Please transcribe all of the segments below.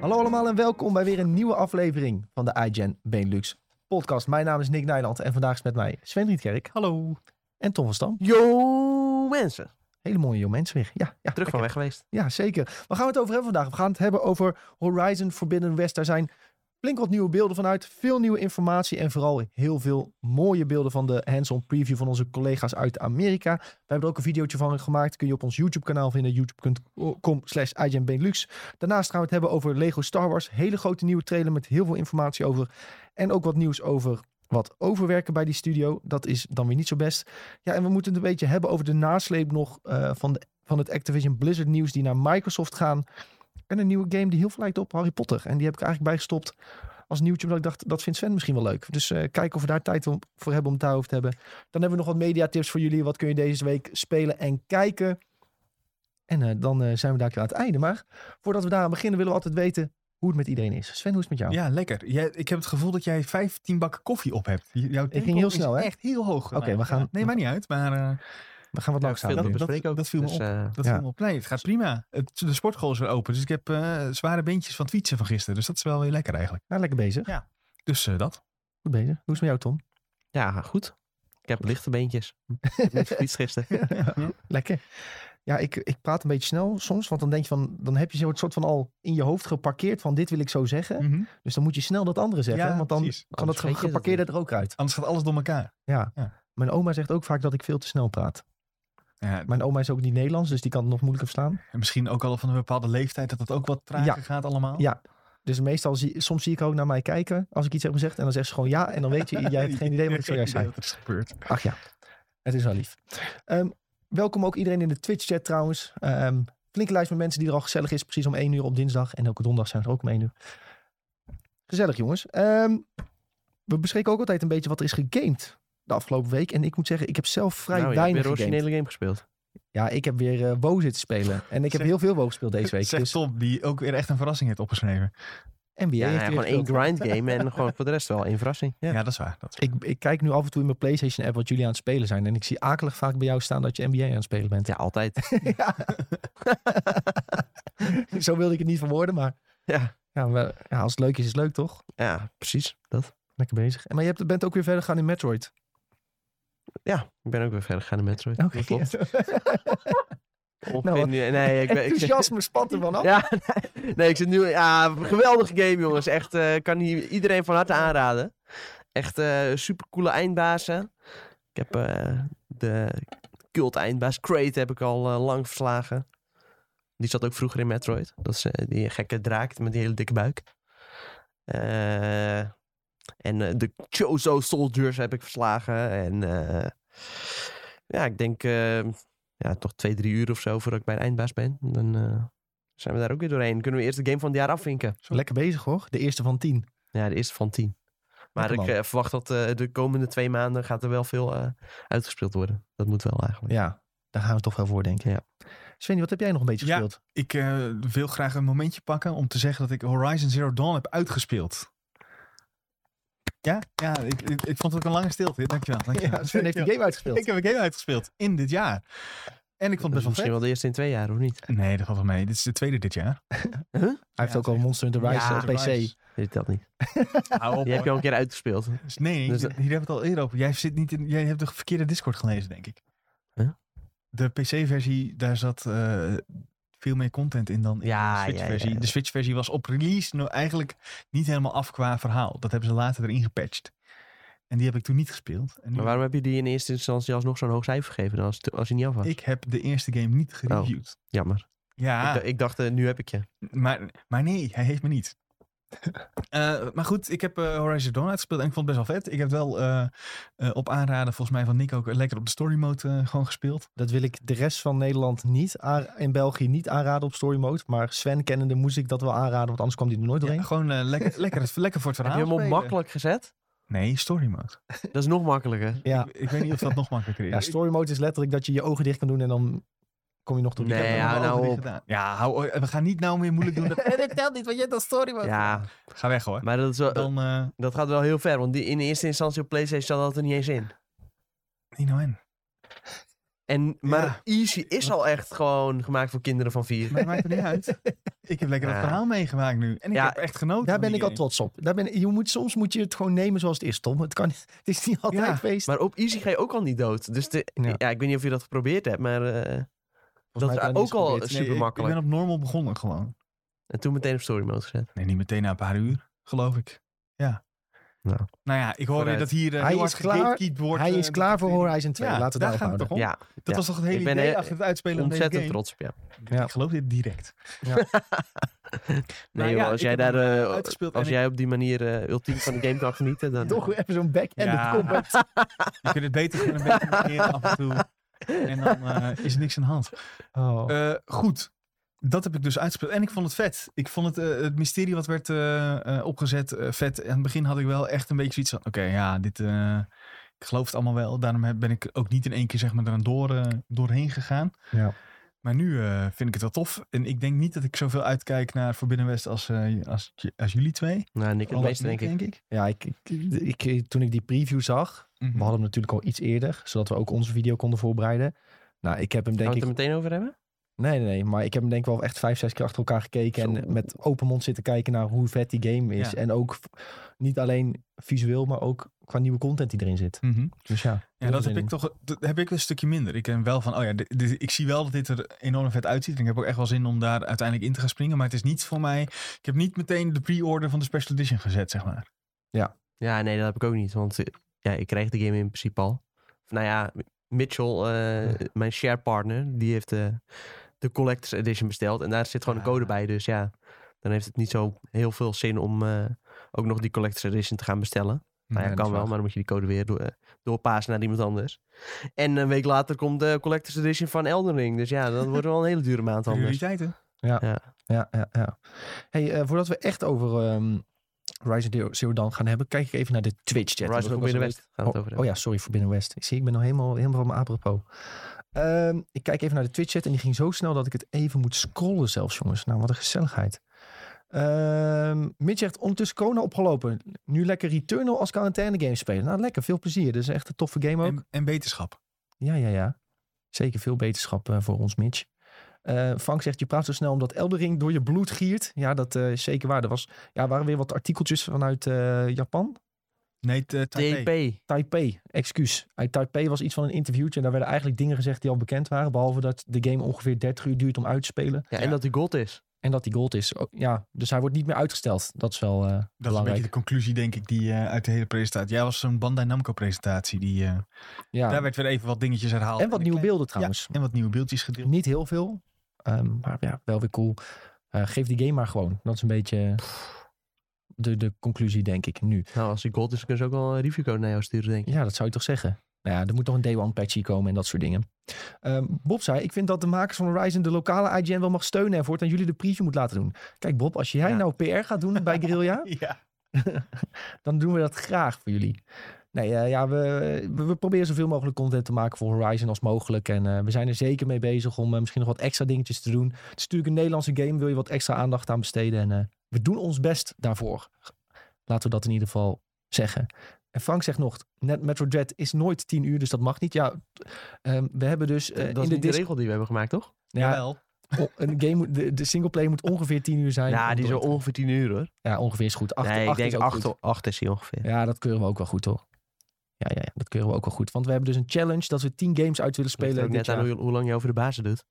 Hallo allemaal en welkom bij weer een nieuwe aflevering van de iGen Benelux podcast. Mijn naam is Nick Nijland en vandaag is met mij Sven Rietkerk Hallo. en Tom van Stam. Yo mensen, Hele mooie jonge mensen weer. Ja, ja, terug van weg geweest. ja, zeker. Waar gaan we het over hebben vandaag? We gaan het hebben over Horizon Forbidden West. Daar zijn flink wat nieuwe beelden vanuit, veel nieuwe informatie en vooral heel veel mooie beelden van de hands-on preview van onze collega's uit Amerika. We hebben er ook een videootje van gemaakt. Kun je op ons YouTube kanaal vinden, youtube.com slash. Daarnaast gaan we het hebben over Lego Star Wars. Hele grote nieuwe trailer met heel veel informatie over. En ook wat nieuws over wat overwerken bij die studio. Dat is dan weer niet zo best. Ja, en we moeten het een beetje hebben over de nasleep nog eh, van, de, van het Activision Blizzard nieuws die naar Microsoft gaan. En een nieuwe game die heel veel lijkt op Harry Potter. En die heb ik eigenlijk bijgestopt als nieuwtje, omdat ik dacht, dat vindt Sven misschien wel leuk. Dus eh kijken of we daar tijd om- voor hebben om het daarover te hebben. Dan hebben we nog wat mediatips voor jullie. Wat kun je deze week spelen en kijken? En eh, dan eh, zijn we daar aan het einde. Maar voordat we daaraan beginnen, willen we altijd weten hoe het met iedereen is. Sven, hoe is het met jou? Ja, lekker. Jij, ik heb het gevoel dat jij 15 bakken koffie op hebt. Jouw tempo ging heel snel, hè? echt heel hoog. Oké, we gaan- Nee, maakt niet uit. Maar We gaan wat Ja, langzaam dat, bespreken ook. dat viel me Dus, op. eh, Dat Ja. viel me op. Nee, het gaat prima. Het, de sportschool is weer open. Dus ik heb eh, zware beentjes van het fietsen van gisteren. Dus dat is wel weer lekker eigenlijk. Nou, lekker bezig. Ja. Dus eh, dat. Goed bezig. Hoe is het met jou, Tom? ja, goed. Ik heb lichte beentjes. Ik heb net gefietst gisteren. Lekker. Ja, ik, ik praat een beetje snel soms. Want dan denk je van, dan heb je zo'n soort van al in je hoofd geparkeerd van dit wil ik zo zeggen. Mhm. Dus dan moet je snel dat andere zeggen. Ja, want dan precies. kan Anders het geparkeerde er ook uit. Anders gaat alles door elkaar. Ja. Ja. Mijn oma zegt ook vaak dat ik veel te snel praat. Ja, Mijn oma is ook niet Nederlands, dus die kan het nog moeilijker verstaan. en misschien ook al van een bepaalde leeftijd dat het ook wat trager Ja. gaat allemaal. Ja. Dus meestal zie, soms zie ik ook naar mij kijken als ik iets heb gezegd. En dan zegt ze gewoon ja. En dan weet je, jij hebt geen idee wat ik zojuist zei. is gebeurd. Ach ja, het is wel lief. Ehm, welkom ook iedereen in de Twitch-chat trouwens. Ehm flinke lijst met mensen die er al gezellig is. Precies om 1 uur op dinsdag. En elke donderdag zijn we er ook om 1 uur. Gezellig jongens. Ehm, we bespreken ook altijd een beetje wat er is gegamed de afgelopen week. En ik moet zeggen, ik heb zelf vrij nou, je hebt weinig weer gegamed. originele game gespeeld. Ja, ik heb weer eh WoW zitten spelen. En ik heb Zeg- heel veel WoW gespeeld deze week. Zegt Dus Tom, die ook weer echt een verrassing heeft opgeschreven. NBA Ja, gewoon één grind game en gewoon voor de rest wel één verrassing. Ja, Ja. dat is waar. Dat is Ik, ik kijk nu af en toe in mijn PlayStation app wat jullie aan het spelen zijn. En ik zie akelig vaak bij jou staan dat je NBA aan het spelen bent. Ja, altijd. Ja. Zo wilde ik het niet verwoorden, maar, Ja, ja, maar ja, als het leuk is, is het leuk toch? ja precies. Dat. Lekker bezig. En Maar je hebt, bent ook weer verder gegaan in Metroid. Ja, ik ben ook weer verder gegaan in Metroid. Oké. Ongeveer Nou, nu- nee, ik, ben- ik, Enthousiasme spat ervan af. Ja, nee, nee, ik zit nu... Ja, geweldige game, jongens. Echt, eh kan hier iedereen van harte aanraden. Echt eh supercoole eindbazen. Ik heb eh, de cult eindbaas Crate heb ik al lang verslagen. Die zat ook vroeger in Metroid. Dat is die gekke draak met die hele dikke buik. En eh, de Chozo Soldiers heb ik verslagen. En eh, ja, ik denk eh, ja, toch twee, drie uur of zo voordat ik bij de eindbaas ben. Dan eh, zijn we daar ook weer doorheen. Kunnen we eerst de game van het jaar afvinken. Lekker bezig hoor. De eerste van tien. Ja, de eerste van tien. Maar ik verwacht dat eh, de komende twee maanden gaat er wel veel eh, uitgespeeld worden. Dat moet wel eigenlijk. Ja, daar gaan we toch wel voor denken. Ja. Sven, wat heb jij nog een beetje Ja. gespeeld? Ik eh, wil graag een momentje pakken om te zeggen dat ik Horizon Zero Dawn heb uitgespeeld. Ja, ja ik, ik, ik vond het ook een lange stilte. Dankjewel. dankjewel. Ja, Sven heeft die game uitgespeeld. Ik heb een game uitgespeeld in dit jaar. En ik vond Dat het best wel misschien wel de eerste in twee jaar, of niet? Nee, dat valt wel mee. Dit is de tweede dit jaar. Hij heeft Ja, ook al. Monster Hunter Rise Ja, op PC. Rise. Dit telt niet. Hou op. Die heb je al een keer uitgespeeld. Dus nee, Dus- hier hebben we het al eerder over. Jij, zit niet in, jij hebt de verkeerde Discord gelezen, denk ik. Huh? De PC-versie, daar zat eh, veel meer content in dan in Ja, de Switch-versie. ja, ja. De Switch-versie was op release nou eigenlijk niet helemaal af qua verhaal. Dat hebben ze later erin gepatcht. En die heb ik toen niet gespeeld. En nu- Maar waarom heb je die in eerste instantie alsnog zo'n hoog cijfer gegeven als, als hij niet af was? Ik heb de eerste game niet gereviewd. Jammer. Ja, ik dacht, eh, nu heb ik je. maar, maar nee, hij heeft me niet. Eh, maar goed, ik heb eh, Horizon Dawn uitgespeeld en ik vond het best wel vet. Ik heb wel eh, eh, op aanraden volgens mij van Nick ook lekker op de story mode gewoon gespeeld. Dat wil ik de rest van Nederland niet in België niet aanraden op story mode. Maar Sven kennende moest ik dat wel aanraden, want anders kwam hij er nooit Ja, doorheen. gewoon lekker, lekker, lekker voor het Heb verhaal je hem op makkelijk gezet? Nee, story mode. Dat is nog makkelijker. Ja, Ik, ik weet niet of dat nog makkelijker is. ja, story mode is letterlijk dat je je ogen dicht kan doen en dan kom je nog door die Nee, ja, nou gedaan. Ja, hou, we gaan niet nou meer moeilijk doen. Dat, Eh, dat telt niet, want je hebt al story. Ja, Ga weg hoor. maar dat, is wel, Dan, eh dat gaat wel heel ver. Want die, in eerste instantie op PlayStation zat dat er niet eens in. niet nou in. En, maar Ja. Easy is al echt gewoon gemaakt voor kinderen van vier. Maar het maakt er niet uit. Ik heb lekker dat Ja. verhaal meegemaakt nu. En ik Ja, heb echt genoten. Daar ben ik al trots op. Daar ben, je moet, soms moet je het gewoon nemen zoals het is, Tom. Het, kan, het is niet altijd Ja, feest. Maar op Easy ga je ook al niet dood. Dus de, Ja. ja. ik weet niet of je dat geprobeerd hebt, maar eh, dat is ook al Nee, super ik- makkelijk. Ik ben op normal begonnen gewoon. En toen meteen op story mode gezet. Nee, niet meteen na een paar uur, geloof ik. Ja. Nou. Nou ja, ik hoor Vooruit. dat hier uh, Hij is klaar- wordt. Hij eh, is klaar voor Horizon 2. Ja, Laten we daar houden. toch? Ja, Dat ja. was toch het hele Ik ben idee heel- achter het uitspelen van deze ontzettend trots op jou. Ja. Ik geloof dit direct. Nee, Nou joh, ja, als jij, daar, eh, eh, als jij op die manier eh, ultiem van de game kan genieten, dan... Toch weer even zo'n back-ended Ja. comment. Je kunt het beter een beetje af en toe. En dan eh, is er niks aan de hand. Oh. Eh, goed. Dat heb ik dus uitgespeeld. En ik vond het vet. Ik vond het, eh, het mysterie wat werd eh, eh, opgezet vet. Aan het begin had ik wel echt een beetje zoiets van... Oké, ja, dit... eh, ik geloof het allemaal wel. Daarom heb- ben ik ook niet in één keer zeg maar eraan door, eh, doorheen gegaan. Ja. Maar nu eh, vind ik het wel tof. En ik denk niet dat ik zoveel uitkijk naar Forbidden West als, eh, als, als jullie twee. Nou, Nick het meeste, denk ik. Ja, ik, ik, ik- toen ik die preview zag, Mhm. we hadden hem natuurlijk al iets eerder, zodat we ook onze video konden voorbereiden. Nou, ik heb hem Gaan denk we ik... het er meteen over hebben? Nee, nee, nee, maar ik heb hem denk ik wel echt vijf, zes keer achter elkaar gekeken Zo. en met open mond zitten kijken naar hoe vet die game is. Ja. En ook niet alleen visueel, maar ook qua nieuwe content die erin zit. Mhm. Dus ja. Ja, dat heb ik toch dat heb ik een stukje minder. Ik ben wel van, oh ja, dit- dit- ik zie wel dat dit er enorm vet uitziet. En ik heb ook echt wel zin om daar uiteindelijk in te gaan springen. Maar het is niet voor mij. Ik heb niet meteen de pre-order van de special edition gezet, zeg maar. Ja, nee, dat heb ik ook niet. Want eh, ja, ik kreeg de game in principe al. Of, nou ja, Mitchell, eh, mijn share partner, die heeft de, de Collector's Edition besteld. En daar zit gewoon een code Ah. bij. Dus ja, dan heeft het niet zo heel veel zin om eh, ook nog die Collector's Edition te gaan bestellen. Nou ja, dat kan wel, maar dan moet je die code weer door, eh, doorpassen naar iemand anders. En een week later komt de Collector's Edition van Elden Ring. Dus ja, dat wordt wel een hele dure maand anders. Prioriteiten. Ja, ja, ja. Hey, eh, voordat we echt over ehm Horizon Zero- Zero Dawn gaan hebben, kijk ik even naar de Twitch-chat. Forbidden wel West gaan we het Oh, over oh ja, sorry, Forbidden West. Ik zie, ik ben nog helemaal, helemaal van mijn apropos. Ehm, ik kijk even naar de Twitch-chat en die ging zo snel dat ik het even moet scrollen zelfs, jongens. Nou, wat een gezelligheid. Ehm Mitch zegt, ondertussen corona opgelopen. Nu lekker Returnal als quarantaine game spelen. Nou, lekker, veel plezier. Dit is echt een toffe game ook. En, en beterschap. Ja, ja, ja. Zeker veel beterschap eh, voor ons, Mitch. Eh, Frank zegt, je praat zo snel omdat Eldering door je bloed giert. Ja, dat eh, is zeker waar. Er was, ja, waren weer wat artikeltjes vanuit Japan. Nee, het, eh, Taipei. TP. Taipei, excuus. Uit Taipei was iets van een interviewtje. En daar werden eigenlijk dingen gezegd die al bekend waren. Behalve dat de game ongeveer 30 uur duurt om uit te spelen. Ja, Ja. en dat die gold is. En dat die gold is. Ook- ja, dus hij wordt niet meer uitgesteld. Dat is wel eh, Dat is een belangrijk. beetje de conclusie, denk ik, die eh, uit de hele presentatie. Ja, was zo'n Bandai Namco presentatie. Die, eh, ja. Daar werd weer even wat dingetjes herhaald. En wat nieuwe klein- beelden trouwens. En wat nieuwe beeldjes gedeeld. Niet heel veel. ehm, maar ja, wel weer cool. Eh, geef die game maar gewoon. Dat is een beetje de, de conclusie, denk ik, nu. Nou, als die gold is, kunnen ze ook wel een reviewcode naar jou sturen, denk ik. Ja, dat zou je toch zeggen. Nou ja, er moet nog een day one patchy komen en dat soort dingen. Ehm, Bob zei, ik vind dat de makers van Horizon de lokale IGN wel mag steunen en voortaan jullie de preview moet laten doen. Kijk Bob, als jij Ja. nou PR gaat doen bij Guerrilla, Ja. dan doen we dat graag voor jullie. Nee, eh, ja, we, we, we proberen zoveel mogelijk content te maken voor Horizon als mogelijk. En eh, we zijn er zeker mee bezig om eh, misschien nog wat extra dingetjes te doen. Het is natuurlijk een Nederlandse game, wil je wat extra aandacht aan besteden. En we doen ons best daarvoor. Laten we dat in ieder geval zeggen. En Frank zegt nog, net Metro Dread is nooit 10 uur, dus dat mag niet. Ja, ehm, we hebben dus eh, dat in is de niet de disc... regel die we hebben gemaakt, toch? Ja, Jawel. o- een game, moet- de, de singleplayer moet ongeveer 10 uur zijn. Ja, die is ongeveer 10 uur, hoor. Ja, ongeveer is goed. Acht, nee, ik acht denk is ook goed. 8, 8 is hij ongeveer. Ja, dat keuren we ook wel goed, toch? Ja, ja, ja, dat keuren we ook wel goed. Want we hebben dus een challenge dat we 10 games uit willen spelen net aan hoe, hoe lang je over de bazen doet.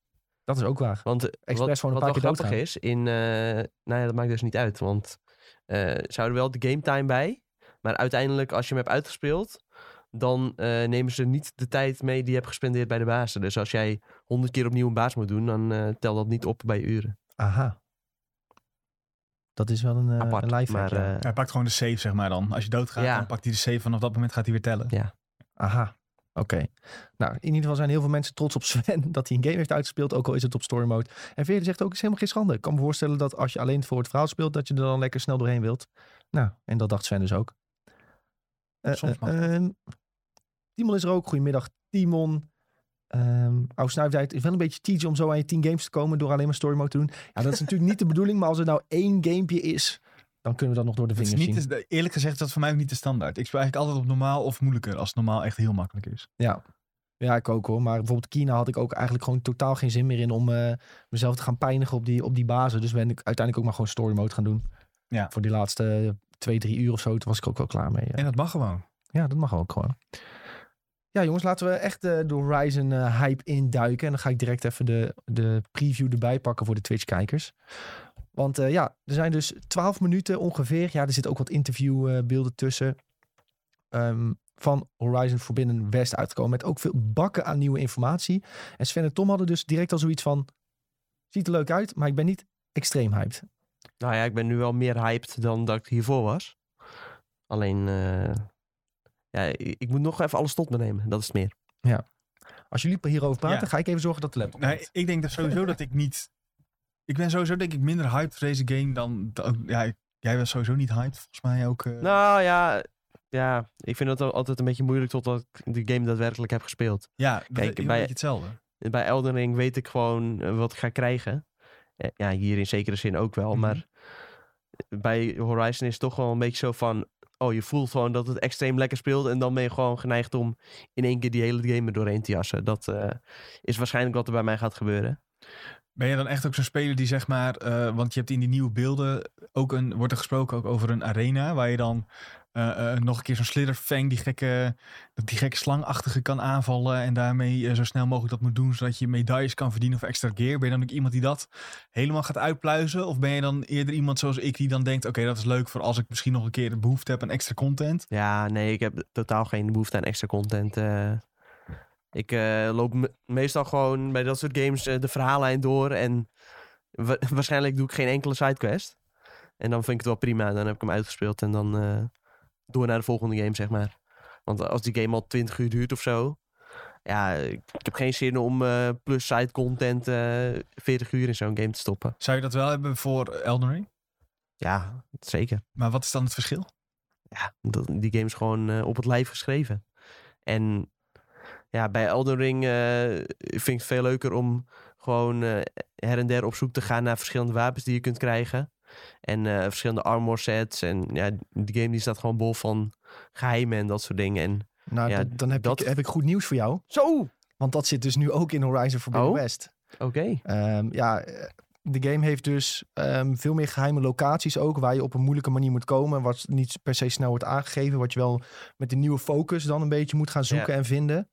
Dat is ook waar. Want eh, Expres wat, gewoon een wat paar wel keer grappig is, in, eh, nou ja, dat maakt dus niet uit. Want eh ze houden wel de game time bij. Maar uiteindelijk, als je hem hebt uitgespeeld, dan eh, nemen ze niet de tijd mee die je hebt gespendeerd bij de bazen. Dus als jij 100 keer opnieuw een baas moet doen, dan eh tel dat niet op bij je uren. Aha. Dat is wel een, eh Apart. een live maar eh, Hij pakt gewoon de save, zeg maar dan. Als je doodgaat, Ja. dan pakt hij de save. Vanaf dat moment gaat hij weer tellen. Aha. Oké. Nou, in ieder geval zijn heel veel mensen trots op Sven dat hij een game heeft uitgespeeld, ook al is het op story mode. En Veerle zegt ook, is helemaal geen schande. Ik kan me voorstellen dat als je alleen voor het verhaal speelt, dat je er dan lekker snel doorheen wilt. Nou, en dat dacht Sven dus ook. Eh, Soms eh, ehm, Timon is er ook. Goedemiddag, Timon. Zei, het is wel een beetje teach om zo aan je 10 games te komen door alleen maar story mode te doen. Ja, dat is natuurlijk niet de bedoeling, maar als het nou één gamepje is, dan kunnen we dat nog door de vingers niet zien. de- eerlijk gezegd is dat voor mij ook niet de standaard. Ik speel eigenlijk altijd op normaal of moeilijker. Als normaal echt heel makkelijk is. Ja. Ja, ik ook hoor. Maar bijvoorbeeld Kina had ik ook eigenlijk gewoon totaal geen zin meer in om eh, mezelf te gaan pijnigen op die, op die basis. Dus ben ik uiteindelijk ook maar gewoon story mode gaan doen. Ja. Voor die laatste twee, drie uur of zo. Toen was ik ook wel klaar mee. Ja, En dat mag gewoon. ja dat mag ook gewoon. Ja, jongens, laten we echt eh, de Horizon eh, hype induiken. En dan ga ik direct even de, de preview erbij pakken voor de Twitch-kijkers. Want eh, ja, er zijn dus 12 minuten ongeveer. Ja, er zitten ook wat interviewbeelden tussen. ehm, van Horizon Forbidden West uitgekomen. Met ook veel bakken aan nieuwe informatie. En Sven en Tom hadden dus direct al zoiets van... Ziet er leuk uit, maar ik ben niet extreem hyped. Nou ja, ik ben nu wel meer hyped dan dat ik hiervoor was. Alleen, ja, ik, moet nog even alles tot me nemen. Dat is het meer. Als jullie hierover praten, Ja. ga ik even zorgen dat de laptop Nee, ik denk dat sowieso dat ik niet... Ik ben sowieso denk ik minder hyped voor deze game dan... dan- ja, jij was sowieso niet hyped, volgens mij ook. eh. Nou ja, ja, ik vind het al- altijd een beetje moeilijk totdat ik de game daadwerkelijk heb gespeeld. ja, kijk, bij- beetje hetzelfde. Bij Elden Ring weet ik gewoon eh, wat ik ga krijgen. Eh, Ja, hier in zekere zin ook wel. Mhm. Maar bij Horizon is het toch wel een beetje zo van... Oh, je voelt gewoon dat het extreem lekker speelt. En dan ben je gewoon geneigd om in één keer die hele game er doorheen te jassen. Dat eh, is waarschijnlijk wat er bij mij gaat gebeuren. Ben je dan echt ook zo'n speler die zeg maar, eh, want je hebt in die nieuwe beelden ook een, wordt er gesproken ook over een arena waar je dan eh, eh, nog een keer zo'n slitherfang, die gekke, die gekke slangachtige kan aanvallen en daarmee eh, zo snel mogelijk dat moet doen zodat je medailles kan verdienen of extra gear. Ben je dan ook iemand die dat helemaal gaat uitpluizen of ben je dan eerder iemand zoals ik die dan denkt, oké dat is leuk voor als ik misschien nog een keer de behoefte heb aan extra content. Ja, nee, ik heb totaal geen behoefte aan extra content. ik loop me- meestal gewoon bij dat soort games de verhaallijn door. En wa- waarschijnlijk doe ik geen enkele sidequest. En dan vind ik het wel prima. Dan heb ik hem uitgespeeld en dan door naar de volgende game, zeg maar. Want als die game al 20 uur duurt of zo. Ja, ik, heb geen zin om eh, plus side content eh 40 uur in zo'n game te stoppen. Zou je dat wel hebben voor Elden Ring? Ja, zeker. Maar wat is dan het verschil? ja, dat, die game is gewoon eh, op het lijf geschreven. En ja, bij Elden Ring vind ik het veel leuker om gewoon her en der op zoek te gaan naar verschillende wapens die je kunt krijgen. En eh, verschillende armor sets. En ja, die game die staat gewoon bol van geheimen en dat soort dingen. En Nou, Ja, dan heb, dat- ik, heb ik goed nieuws voor jou. zo! Want dat zit dus nu ook in Horizon Forbidden Oh. West. Oké. Ehm, ja, eh, de game heeft dus ehm, veel meer geheime locaties ook, waar je op een moeilijke manier moet komen, wat niet per se snel wordt aangegeven, wat je wel met de nieuwe focus dan een beetje moet gaan zoeken en vinden.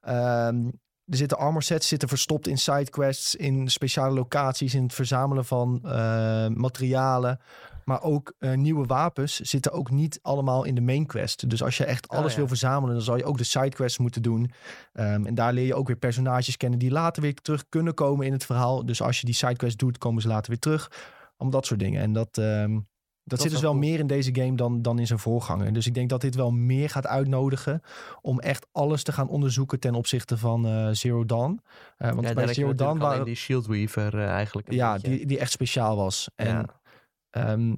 Ehm, er zitten armor sets zitten verstopt in sidequests, in speciale locaties, in het verzamelen van eh, materialen. Maar ook eh, nieuwe wapens zitten ook niet allemaal in de main quest. Dus als je echt Oh, alles ja. wil verzamelen, dan zal je ook de sidequests moeten doen. Ehm, en daar leer je ook weer personages kennen die later weer terug kunnen komen in het verhaal. Dus als je die sidequests doet, komen ze later weer terug. Om dat soort dingen. En dat, ehm, dat, zit dus wel cool. meer in deze game dan, dan in zijn voorganger. Dus ik denk dat dit wel meer gaat uitnodigen om echt alles te gaan onderzoeken ten opzichte van eh, Zero Dawn. Eh, want Ja, bij Zero Dawn waren die Shield Weaver eh, eigenlijk. ja, beetje. die, die echt speciaal was. En Ja. ehm,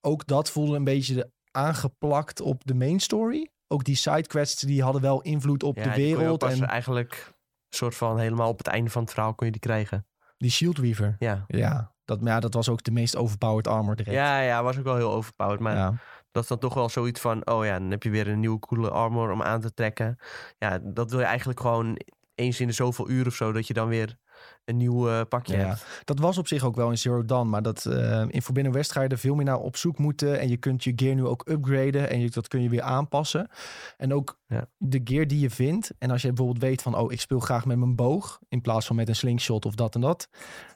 ook dat voelde een beetje aangeplakt op de main story. Ook die sidequests die hadden wel invloed op Ja, de wereld. En eigenlijk soort van helemaal op het einde van het verhaal kon je die krijgen. die Shield Weaver. Ja. Ja, dat, maar ja, dat was ook de meest overpowered armor direct. Ja, ja, was ook wel heel overpowered. Maar ja. dat is dan toch wel zoiets van... Oh ja, dan heb je weer een nieuwe coole armor om aan te trekken. Ja, dat wil je eigenlijk gewoon eens in de zoveel uur of zo... dat je dan weer een nieuw eh, pakje Ja. hebt. Dat was op zich ook wel in Zero Dawn. Maar dat, eh, in Forbidden West ga je er veel meer naar op zoek moeten. En je kunt je gear nu ook upgraden. En je, dat kun je weer aanpassen. En ook Ja. de gear die je vindt. En als je bijvoorbeeld weet van... Oh, ik speel graag met mijn boog. In plaats van met een slingshot of dat en dat.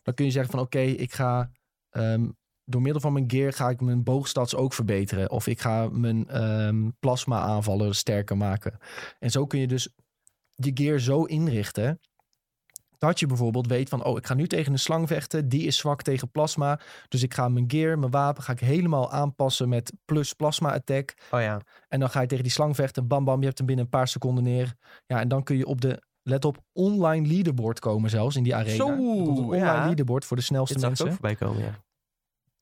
Dan kun je zeggen van... Oké, ik ga... ehm, door middel van mijn gear ga ik mijn boogstats ook verbeteren. Of ik ga mijn ehm, plasma aanvallen sterker maken. En zo kun je dus je gear zo inrichten... Dat je bijvoorbeeld weet van, oh, ik ga nu tegen een slang vechten. Die is zwak tegen plasma. Dus ik ga mijn gear, mijn wapen, ga ik helemaal aanpassen met plus plasma attack. Oh ja. En dan ga je tegen die slang vechten. Bam, bam, je hebt hem binnen een paar seconden neer. Ja, en dan kun je op de, let op, online leaderboard komen zelfs in die arena. Zo, online ja. leaderboard voor de snelste Dit mensen. voorbij komen, ja.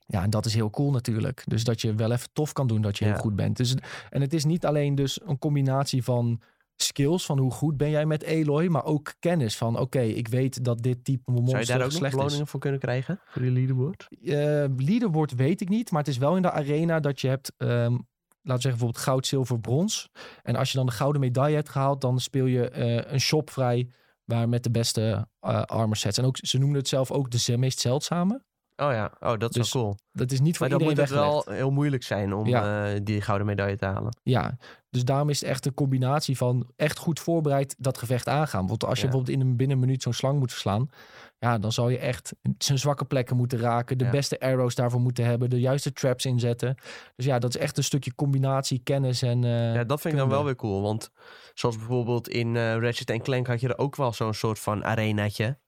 Ja, en dat is heel cool natuurlijk. Dus dat je wel even tof kan doen dat je Ja. heel goed bent. Dus, en het is niet alleen dus een combinatie van skills, van hoe goed ben jij met Eloy, maar ook kennis van, oké, ik weet dat dit type Zou je monster daar ook nog slecht is. beloningen voor kunnen krijgen? Voor die leaderboard? Eh leaderboard weet ik niet, maar het is wel in de arena dat je hebt. ehm, we zeggen bijvoorbeeld goud, zilver, brons. En als je dan de gouden medaille hebt gehaald, dan speel je eh, een shop vrij waar met de beste eh, armor sets. En ook, ze noemen het zelf ook de meest zeldzame. Oh ja, oh, dat is Dus wel cool. Dat is niet voor Maar iedereen moet het weggelegd. wel heel moeilijk zijn om Ja. eh, die gouden medaille te halen. Ja, dus daarom is het echt een combinatie van echt goed voorbereid dat gevecht aangaan. Want als je Ja. bijvoorbeeld in een binnen een minuut zo'n slang moet verslaan, ja, dan zal je echt zijn zwakke plekken moeten raken, de Ja. beste arrows daarvoor moeten hebben, de juiste traps inzetten. Dus ja, dat is echt een stukje combinatie, kennis en. eh, Ja, dat vind ik dan wel weer cool. Want zoals bijvoorbeeld in eh Ratchet Clank had je er ook wel zo'n soort van arenaatje.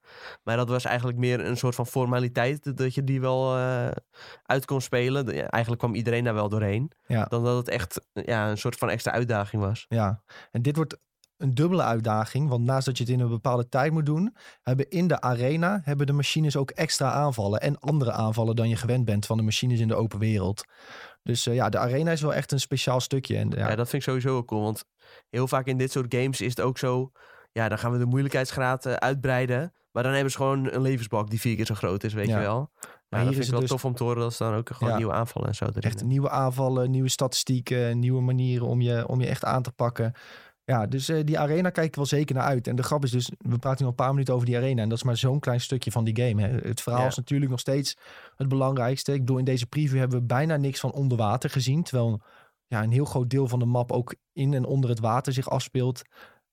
Maar dat was eigenlijk meer een soort van formaliteit dat je die wel eh, uit kon spelen. De- ja, eigenlijk kwam iedereen daar wel doorheen. Ja. Dan dat het echt ja, een soort van extra uitdaging was. Ja, en dit wordt een dubbele uitdaging. Want naast dat je het in een bepaalde tijd moet doen, hebben in de arena hebben de machines ook extra aanvallen. En andere aanvallen dan je gewend bent van de machines in de open wereld. Dus eh, ja, de arena is wel echt een speciaal stukje. En, Ja. ja, dat vind ik sowieso wel cool. Want heel vaak in dit soort games is het ook zo... Ja, dan gaan we de moeilijkheidsgraad eh, uitbreiden. Maar dan hebben ze gewoon een levensbalk die vier keer zo groot is, weet Ja. je wel. Ja, hier dat is vind het wel dus- tof om te horen dat ze dan ook gewoon Ja. nieuwe aanvallen en zo Echt nieuwe aanvallen, nieuwe statistieken, nieuwe manieren om je, om je echt aan te pakken. Ja, dus eh, die arena kijk ik wel zeker naar uit. En de grap is dus, we praten nu al een paar minuten over die arena. En dat is maar zo'n klein stukje van die game. Hè. Het verhaal Ja. is natuurlijk nog steeds het belangrijkste. Ik bedoel, in deze preview hebben we bijna niks van onder water gezien. Terwijl ja, een heel groot deel van de map ook in en onder het water zich afspeelt.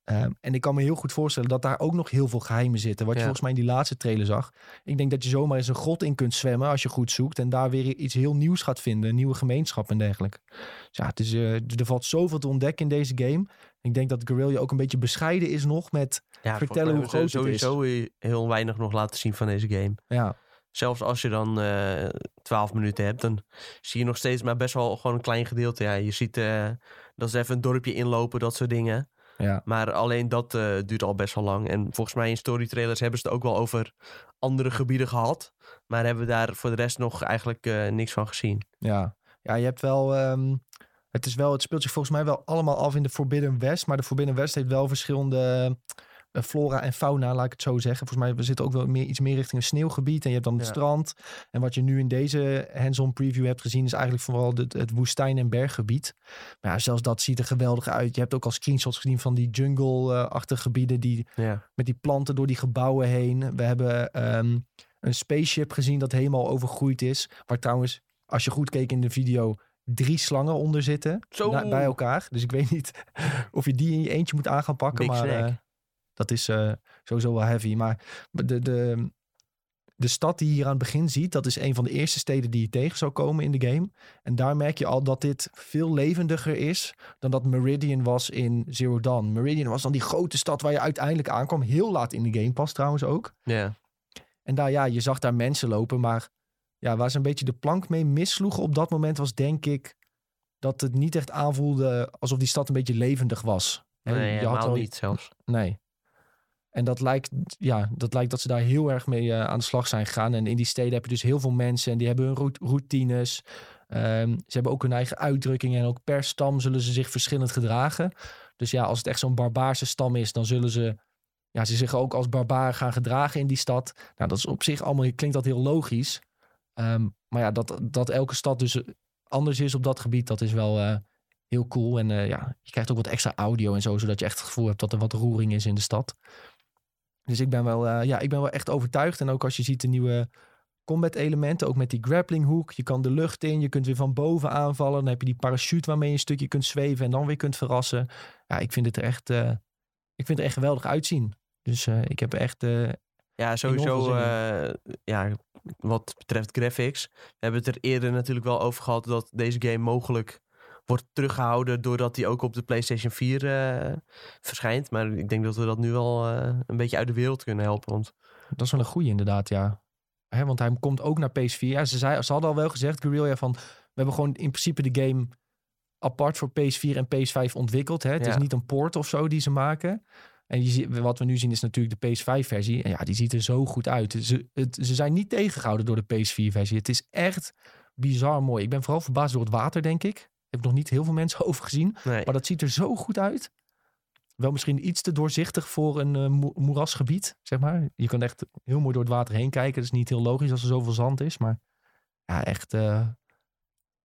Ehm, en ik kan me heel goed voorstellen dat daar ook nog heel veel geheimen zitten. Wat je volgens mij in die laatste trailer zag. Ik denk dat je zomaar eens een grot in kunt zwemmen als je goed zoekt. En daar weer iets heel nieuws gaat vinden. Een nieuwe gemeenschap en dergelijke. Dus ja, het is, eh, er valt zoveel te ontdekken in deze game. Ik denk dat Guerrilla ook een beetje bescheiden is nog met... Ja, vertellen hoe groot het sowieso heel weinig nog laten zien van deze game. Ja, Zelfs als je dan eh 12 minuten hebt, dan zie je nog steeds maar best wel gewoon een klein gedeelte. Ja, je ziet eh, dat ze even een dorpje inlopen, dat soort dingen. Ja, Maar alleen dat eh, duurt al best wel lang. En volgens mij in story trailers hebben ze het ook wel over andere gebieden gehad. Maar hebben we daar voor de rest nog eigenlijk eh, niks van gezien. ja. Ja, je hebt wel... ehm, het, is wel, het speelt zich volgens mij wel allemaal af in de Forbidden West. Maar de Forbidden West heeft wel verschillende flora en fauna, laat ik het zo zeggen. Volgens mij we zitten ook wel meer, iets meer richting een sneeuwgebied. En je hebt dan het Ja. strand. En wat je nu in deze hands-on preview hebt gezien... is eigenlijk vooral het, het woestijn- en berggebied. Maar ja, zelfs dat ziet er geweldig uit. Je hebt ook al screenshots gezien van die jungle-achtige gebieden... die Ja, met die planten door die gebouwen heen. We hebben ehm, een spaceship gezien dat helemaal overgroeid is. Waar trouwens, als je goed keek in de video, drie slangen onder zitten. Zo. na- bij elkaar. Dus ik weet niet of je die in je eentje moet aan gaan pakken. Big maar snack. Dat is eh, sowieso wel heavy. Maar de, de, de stad die je hier aan het begin ziet, dat is een van de eerste steden die je tegen zou komen in de game. En daar merk je al dat dit veel levendiger is dan dat Meridian was in Zero Dawn. Meridian was dan die grote stad waar je uiteindelijk aankwam. Heel laat in de game pas trouwens ook. ja. En daar, ja, je zag daar mensen lopen, maar ja, waar ze een beetje de plank mee missloegen op dat moment was denk ik dat het niet echt aanvoelde alsof die stad een beetje levendig was. Nee, je had wel- niet zelfs. Nee. En dat lijkt, ja, dat lijkt dat ze daar heel erg mee eh, aan de slag zijn gegaan. En in die steden heb je dus heel veel mensen en die hebben hun rout- routines. Ehm, ze hebben ook hun eigen uitdrukkingen en ook per stam zullen ze zich verschillend gedragen. Dus ja, als het echt zo'n barbaarse stam is, dan zullen ze, ja, ze zich ook als barbaar gaan gedragen in die stad. Nou, dat is op zich allemaal, klinkt dat heel logisch. Ehm, maar ja, dat, dat elke stad dus anders is op dat gebied, dat is wel eh, heel cool. En eh, ja, je krijgt ook wat extra audio en zo, zodat je echt het gevoel hebt dat er wat roering is in de stad. Dus ik ben wel, eh, ja, ik ben wel echt overtuigd. En ook als je ziet de nieuwe combat elementen, ook met die grappling hook. Je kan de lucht in, je kunt weer van boven aanvallen. Dan heb je die parachute waarmee je een stukje kunt zweven en dan weer kunt verrassen. Ja, ik vind het er echt, eh, ik vind het er echt geweldig uitzien. Dus eh, ik heb echt, Ja, sowieso. ja, wat betreft graphics. We hebben het er eerder natuurlijk wel over gehad dat deze game mogelijk wordt teruggehouden doordat die ook op de PlayStation 4 eh, verschijnt. Maar ik denk dat we dat nu wel eh, een beetje uit de wereld kunnen helpen. Want dat is wel een goeie inderdaad, ja. Hè, want hij komt ook naar PS4. Ja, ze, zei, ze hadden al wel gezegd, Guerrilla, van... We hebben gewoon in principe de game apart voor PS4 en PS5 ontwikkeld. Hè? Het is niet een port of zo die ze maken. En je ziet, wat we nu zien is natuurlijk de PS5-versie. En ja, die ziet er zo goed uit. Ze, het, ze zijn niet tegengehouden door de PS4-versie. Het is echt bizar mooi. Ik ben vooral verbaasd door het water, denk ik. Heb nog niet heel veel mensen over gezien. nee, Maar dat ziet er zo goed uit. Wel misschien iets te doorzichtig voor een eh, mo- moerasgebied, zeg maar. Je kan echt heel mooi door het water heen kijken. Dat is niet heel logisch als er zoveel zand is. Maar ja, echt, eh,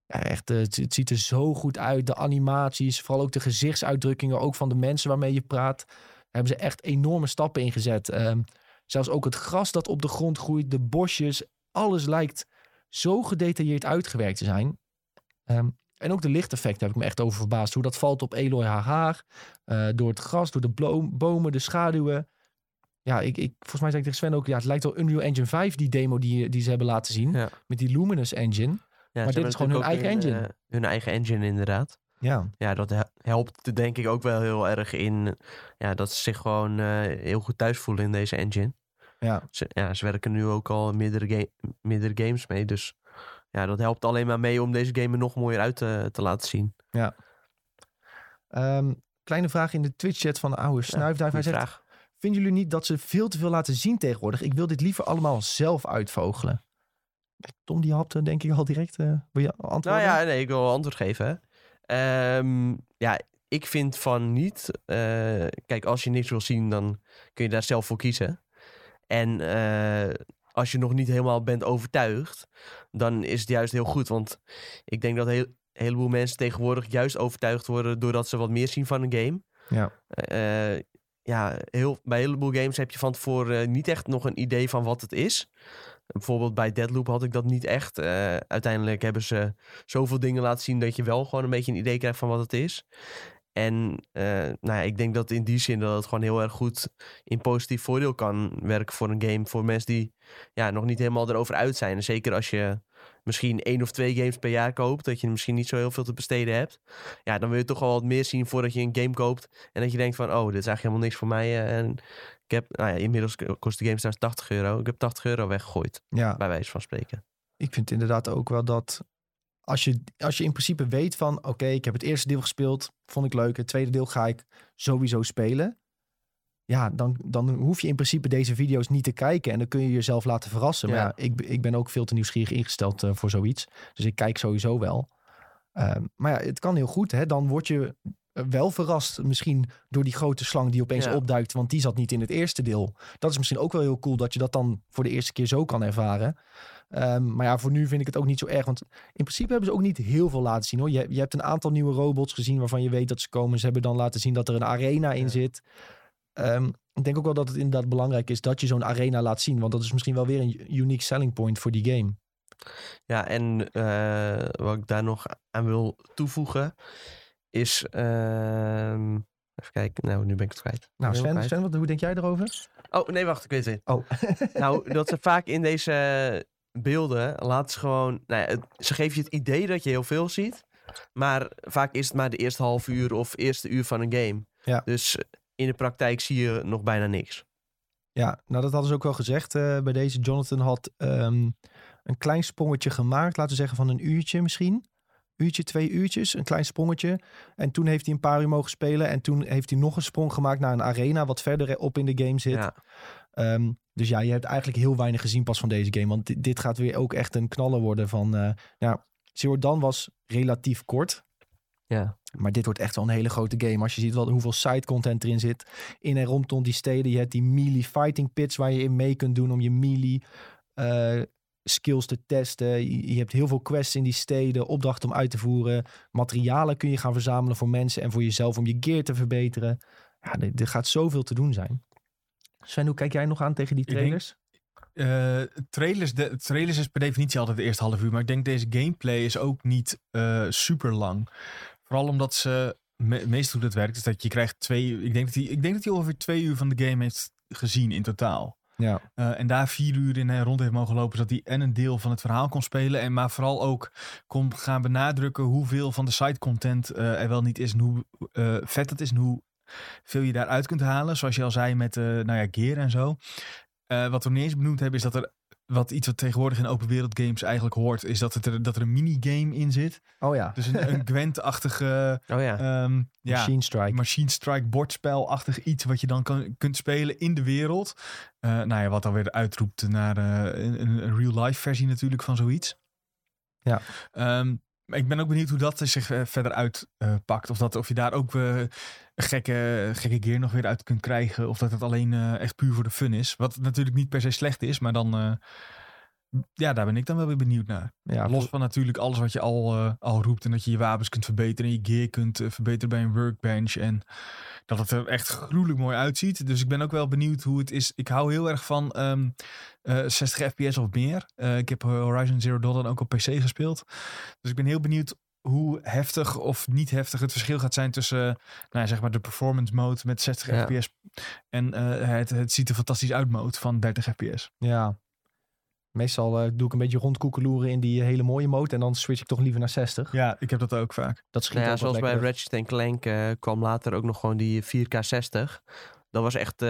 Ja, echt, eh, het, het ziet er zo goed uit. De animaties, vooral ook de gezichtsuitdrukkingen, ook van de mensen waarmee je praat. Daar hebben ze echt enorme stappen in gezet. Ehm, zelfs ook het gras dat op de grond groeit, de bosjes, alles lijkt zo gedetailleerd uitgewerkt te zijn. Ehm, en ook de lichteffecten heb ik me echt over verbaasd. Hoe dat valt op Eloy Hagar. eh, door het gras, door de bomen, de schaduwen. Ja, ik, ik, volgens mij zei ik tegen Sven ook... Ja, het lijkt wel Unreal Engine 5, die demo die, die ze hebben laten zien. Ja. Met die Luminous engine. Ja, dit ze hebben is gewoon hun eigen hun, engine. eh, hun eigen engine, inderdaad. Ja, Ja, dat he- helpt denk ik ook wel heel erg in ja, dat ze zich gewoon eh, heel goed thuis voelen in deze engine. ja. Ze, ja, ze werken nu ook al meerdere, ga- meerdere games mee. Dus ja, dat helpt alleen maar mee om deze game er nog mooier uit te, te laten zien. Ehm, kleine vraag in de Twitch-chat van de oude Snuifduif. Hij zegt, vraag. vinden jullie niet dat ze veel te veel laten zien tegenwoordig? Ik wil dit liever allemaal zelf uitvogelen. Tom die hapte denk ik al direct. eh wil je antwoorden? Nou ja, nee, ik wil antwoord geven. Ehm, ja, ik vind van niet. eh, kijk, als je niks wil zien, dan kun je daar zelf voor kiezen. En eh, als je nog niet helemaal bent overtuigd, dan is het juist heel goed. Want ik denk dat heel, een heleboel mensen tegenwoordig juist overtuigd worden doordat ze wat meer zien van een game. Ja. Eh, ja, heel, bij een heleboel games heb je van tevoren eh, niet echt nog een idee van wat het is. Bijvoorbeeld bij Deadloop had ik dat niet echt. Eh, uiteindelijk hebben ze zoveel dingen laten zien dat je wel gewoon een beetje een idee krijgt van wat het is. En eh, nou ja, ik denk dat in die zin dat het gewoon heel erg goed in positief voordeel kan werken voor een game. Voor mensen die ja, nog niet helemaal erover uit zijn. En zeker als je misschien één of twee games per jaar koopt, dat je misschien niet zo heel veel te besteden hebt. Ja, dan wil je toch wel wat meer zien voordat je een game koopt. En dat je denkt van, oh, dit is eigenlijk helemaal niks voor mij. eh, En ik heb, nou ja, inmiddels kost de game straks 80 euro. Ik heb 80 euro weggegooid, ja, bij wijze van spreken. ik vind inderdaad ook wel dat als je, als je in principe weet van... oké, ik heb het eerste deel gespeeld, vond ik leuk. Het tweede deel ga ik sowieso spelen. Ja, dan, dan hoef je in principe deze video's niet te kijken. En dan kun je jezelf laten verrassen. Maar Ja. ik, ik ben ook veel te nieuwsgierig ingesteld eh, voor zoiets. Dus ik kijk sowieso wel. Ehm, maar ja, het kan heel goed. Hè? Dan word je eh, wel verrast misschien door die grote slang die opeens Ja. opduikt. Want die zat niet in het eerste deel. Dat is misschien ook wel heel cool dat je dat dan voor de eerste keer zo kan ervaren. Ehm, maar ja, voor nu vind ik het ook niet zo erg. Want in principe hebben ze ook niet heel veel laten zien hoor. Je, je hebt een aantal nieuwe robots gezien waarvan je weet dat ze komen. Ze hebben dan laten zien dat er een arena in Ja. zit. Ehm, ik denk ook wel dat het inderdaad belangrijk is dat je zo'n arena laat zien. Want dat is misschien wel weer een unique selling point voor die game. Ja, en eh, wat ik daar nog aan wil toevoegen is... ehm, even kijken, nou, nu ben ik het kwijt. Nou, Sven, kwijt. Sven wat, hoe denk jij erover? Oh, nee, wacht, ik weet het. Oh, Nou, dat ze vaak in deze beelden laten ze gewoon... Nou ja, het- ze geven je het idee dat je heel veel ziet. Maar vaak is het maar de eerste half uur of eerste uur van een game. Ja. Dus in de praktijk zie je nog bijna niks. Ja, nou dat hadden ze ook wel gezegd eh, bij deze. Jonathan had ehm, een klein sprongetje gemaakt, laten we zeggen van een uurtje misschien. Uurtje, twee uurtjes, een klein sprongetje. En toen heeft hij een paar uur mogen spelen. En toen heeft hij nog een sprong gemaakt naar een arena wat verder op in de game zit. Ja, Ehm, dus ja, je hebt eigenlijk heel weinig gezien pas van deze game. Want dit, dit gaat weer ook echt een knaller worden van... eh nou, was relatief kort. ja. Maar dit wordt echt wel een hele grote game. Als je ziet wat, hoeveel side content erin zit. In en rondom die steden. Je hebt die melee fighting pits waar je in mee kunt doen om je melee eh, skills te testen. Je, je hebt heel veel quests in die steden. Opdrachten om uit te voeren. Materialen kun je gaan verzamelen voor mensen en voor jezelf om je gear te verbeteren. Ja, er, er gaat zoveel te doen zijn. Sven, hoe kijk jij nog aan tegen die denk- trailers? Eh, trailers, de, trailers is per definitie altijd de eerste half uur. Maar ik denk deze gameplay is ook niet eh, super lang. Vooral omdat ze... Me, meestal hoe dat werkt is dat je krijgt twee... uur- Ik denk dat hij, ik denk dat hij ongeveer twee uur van de game heeft gezien in totaal. Ja, Eh, en daar vier uur in en rond heeft mogen lopen, zodat hij en een deel van het verhaal kon spelen. En maar vooral ook kon gaan benadrukken hoeveel van de side content eh, er wel niet is. En hoe eh, vet het is en hoe veel je daaruit kunt halen. Zoals je al zei met eh nou ja, gear en zo. Eh, wat we niet eens benoemd hebben is dat er wat iets wat tegenwoordig in open wereld games eigenlijk hoort. Is dat, het er, dat er een minigame in zit. oh ja. Dus een, een Gwent-achtige Oh ja. ehm, ja, Machine Strike. Machine Strike bordspelachtig iets wat je dan kan, kunt spelen in de wereld. Eh nou ja, wat dan weer uitroept naar eh, een, een real-life versie natuurlijk van zoiets. Ja. Maar ik ben ook benieuwd hoe dat zich eh, verder uitpakt. of, dat, of je daar ook eh, gekke, gekke gear nog weer uit kunt krijgen. Of dat het alleen eh, echt puur voor de fun is. Wat natuurlijk niet per se slecht is, maar dan... ja, daar ben ik dan wel weer benieuwd naar. Ja, Los van natuurlijk alles wat je al, eh, al roept. En dat je je wapens kunt verbeteren. En je gear kunt eh, verbeteren bij een workbench. En dat het er echt gruwelijk mooi uitziet. Dus ik ben ook wel benieuwd hoe het is. Ik hou heel erg van ehm, eh, 60 fps of meer. Ik heb Horizon Zero Dawn ook op PC gespeeld. Dus ik ben heel benieuwd hoe heftig of niet heftig het verschil gaat zijn tussen nou, ja, zeg maar de performance mode met 60 Ja. fps en het, het ziet er fantastisch uit mode van 30 fps. Ja. Meestal eh, doe ik een beetje rondkoekeloeren in die eh, hele mooie mode. En dan switch ik toch liever naar 60. Ja, ik heb dat ook vaak. Dat schiet Nou ja, zoals bij. Ratchet Clank eh, kwam later ook nog gewoon die 4K 60. Dat was echt eh,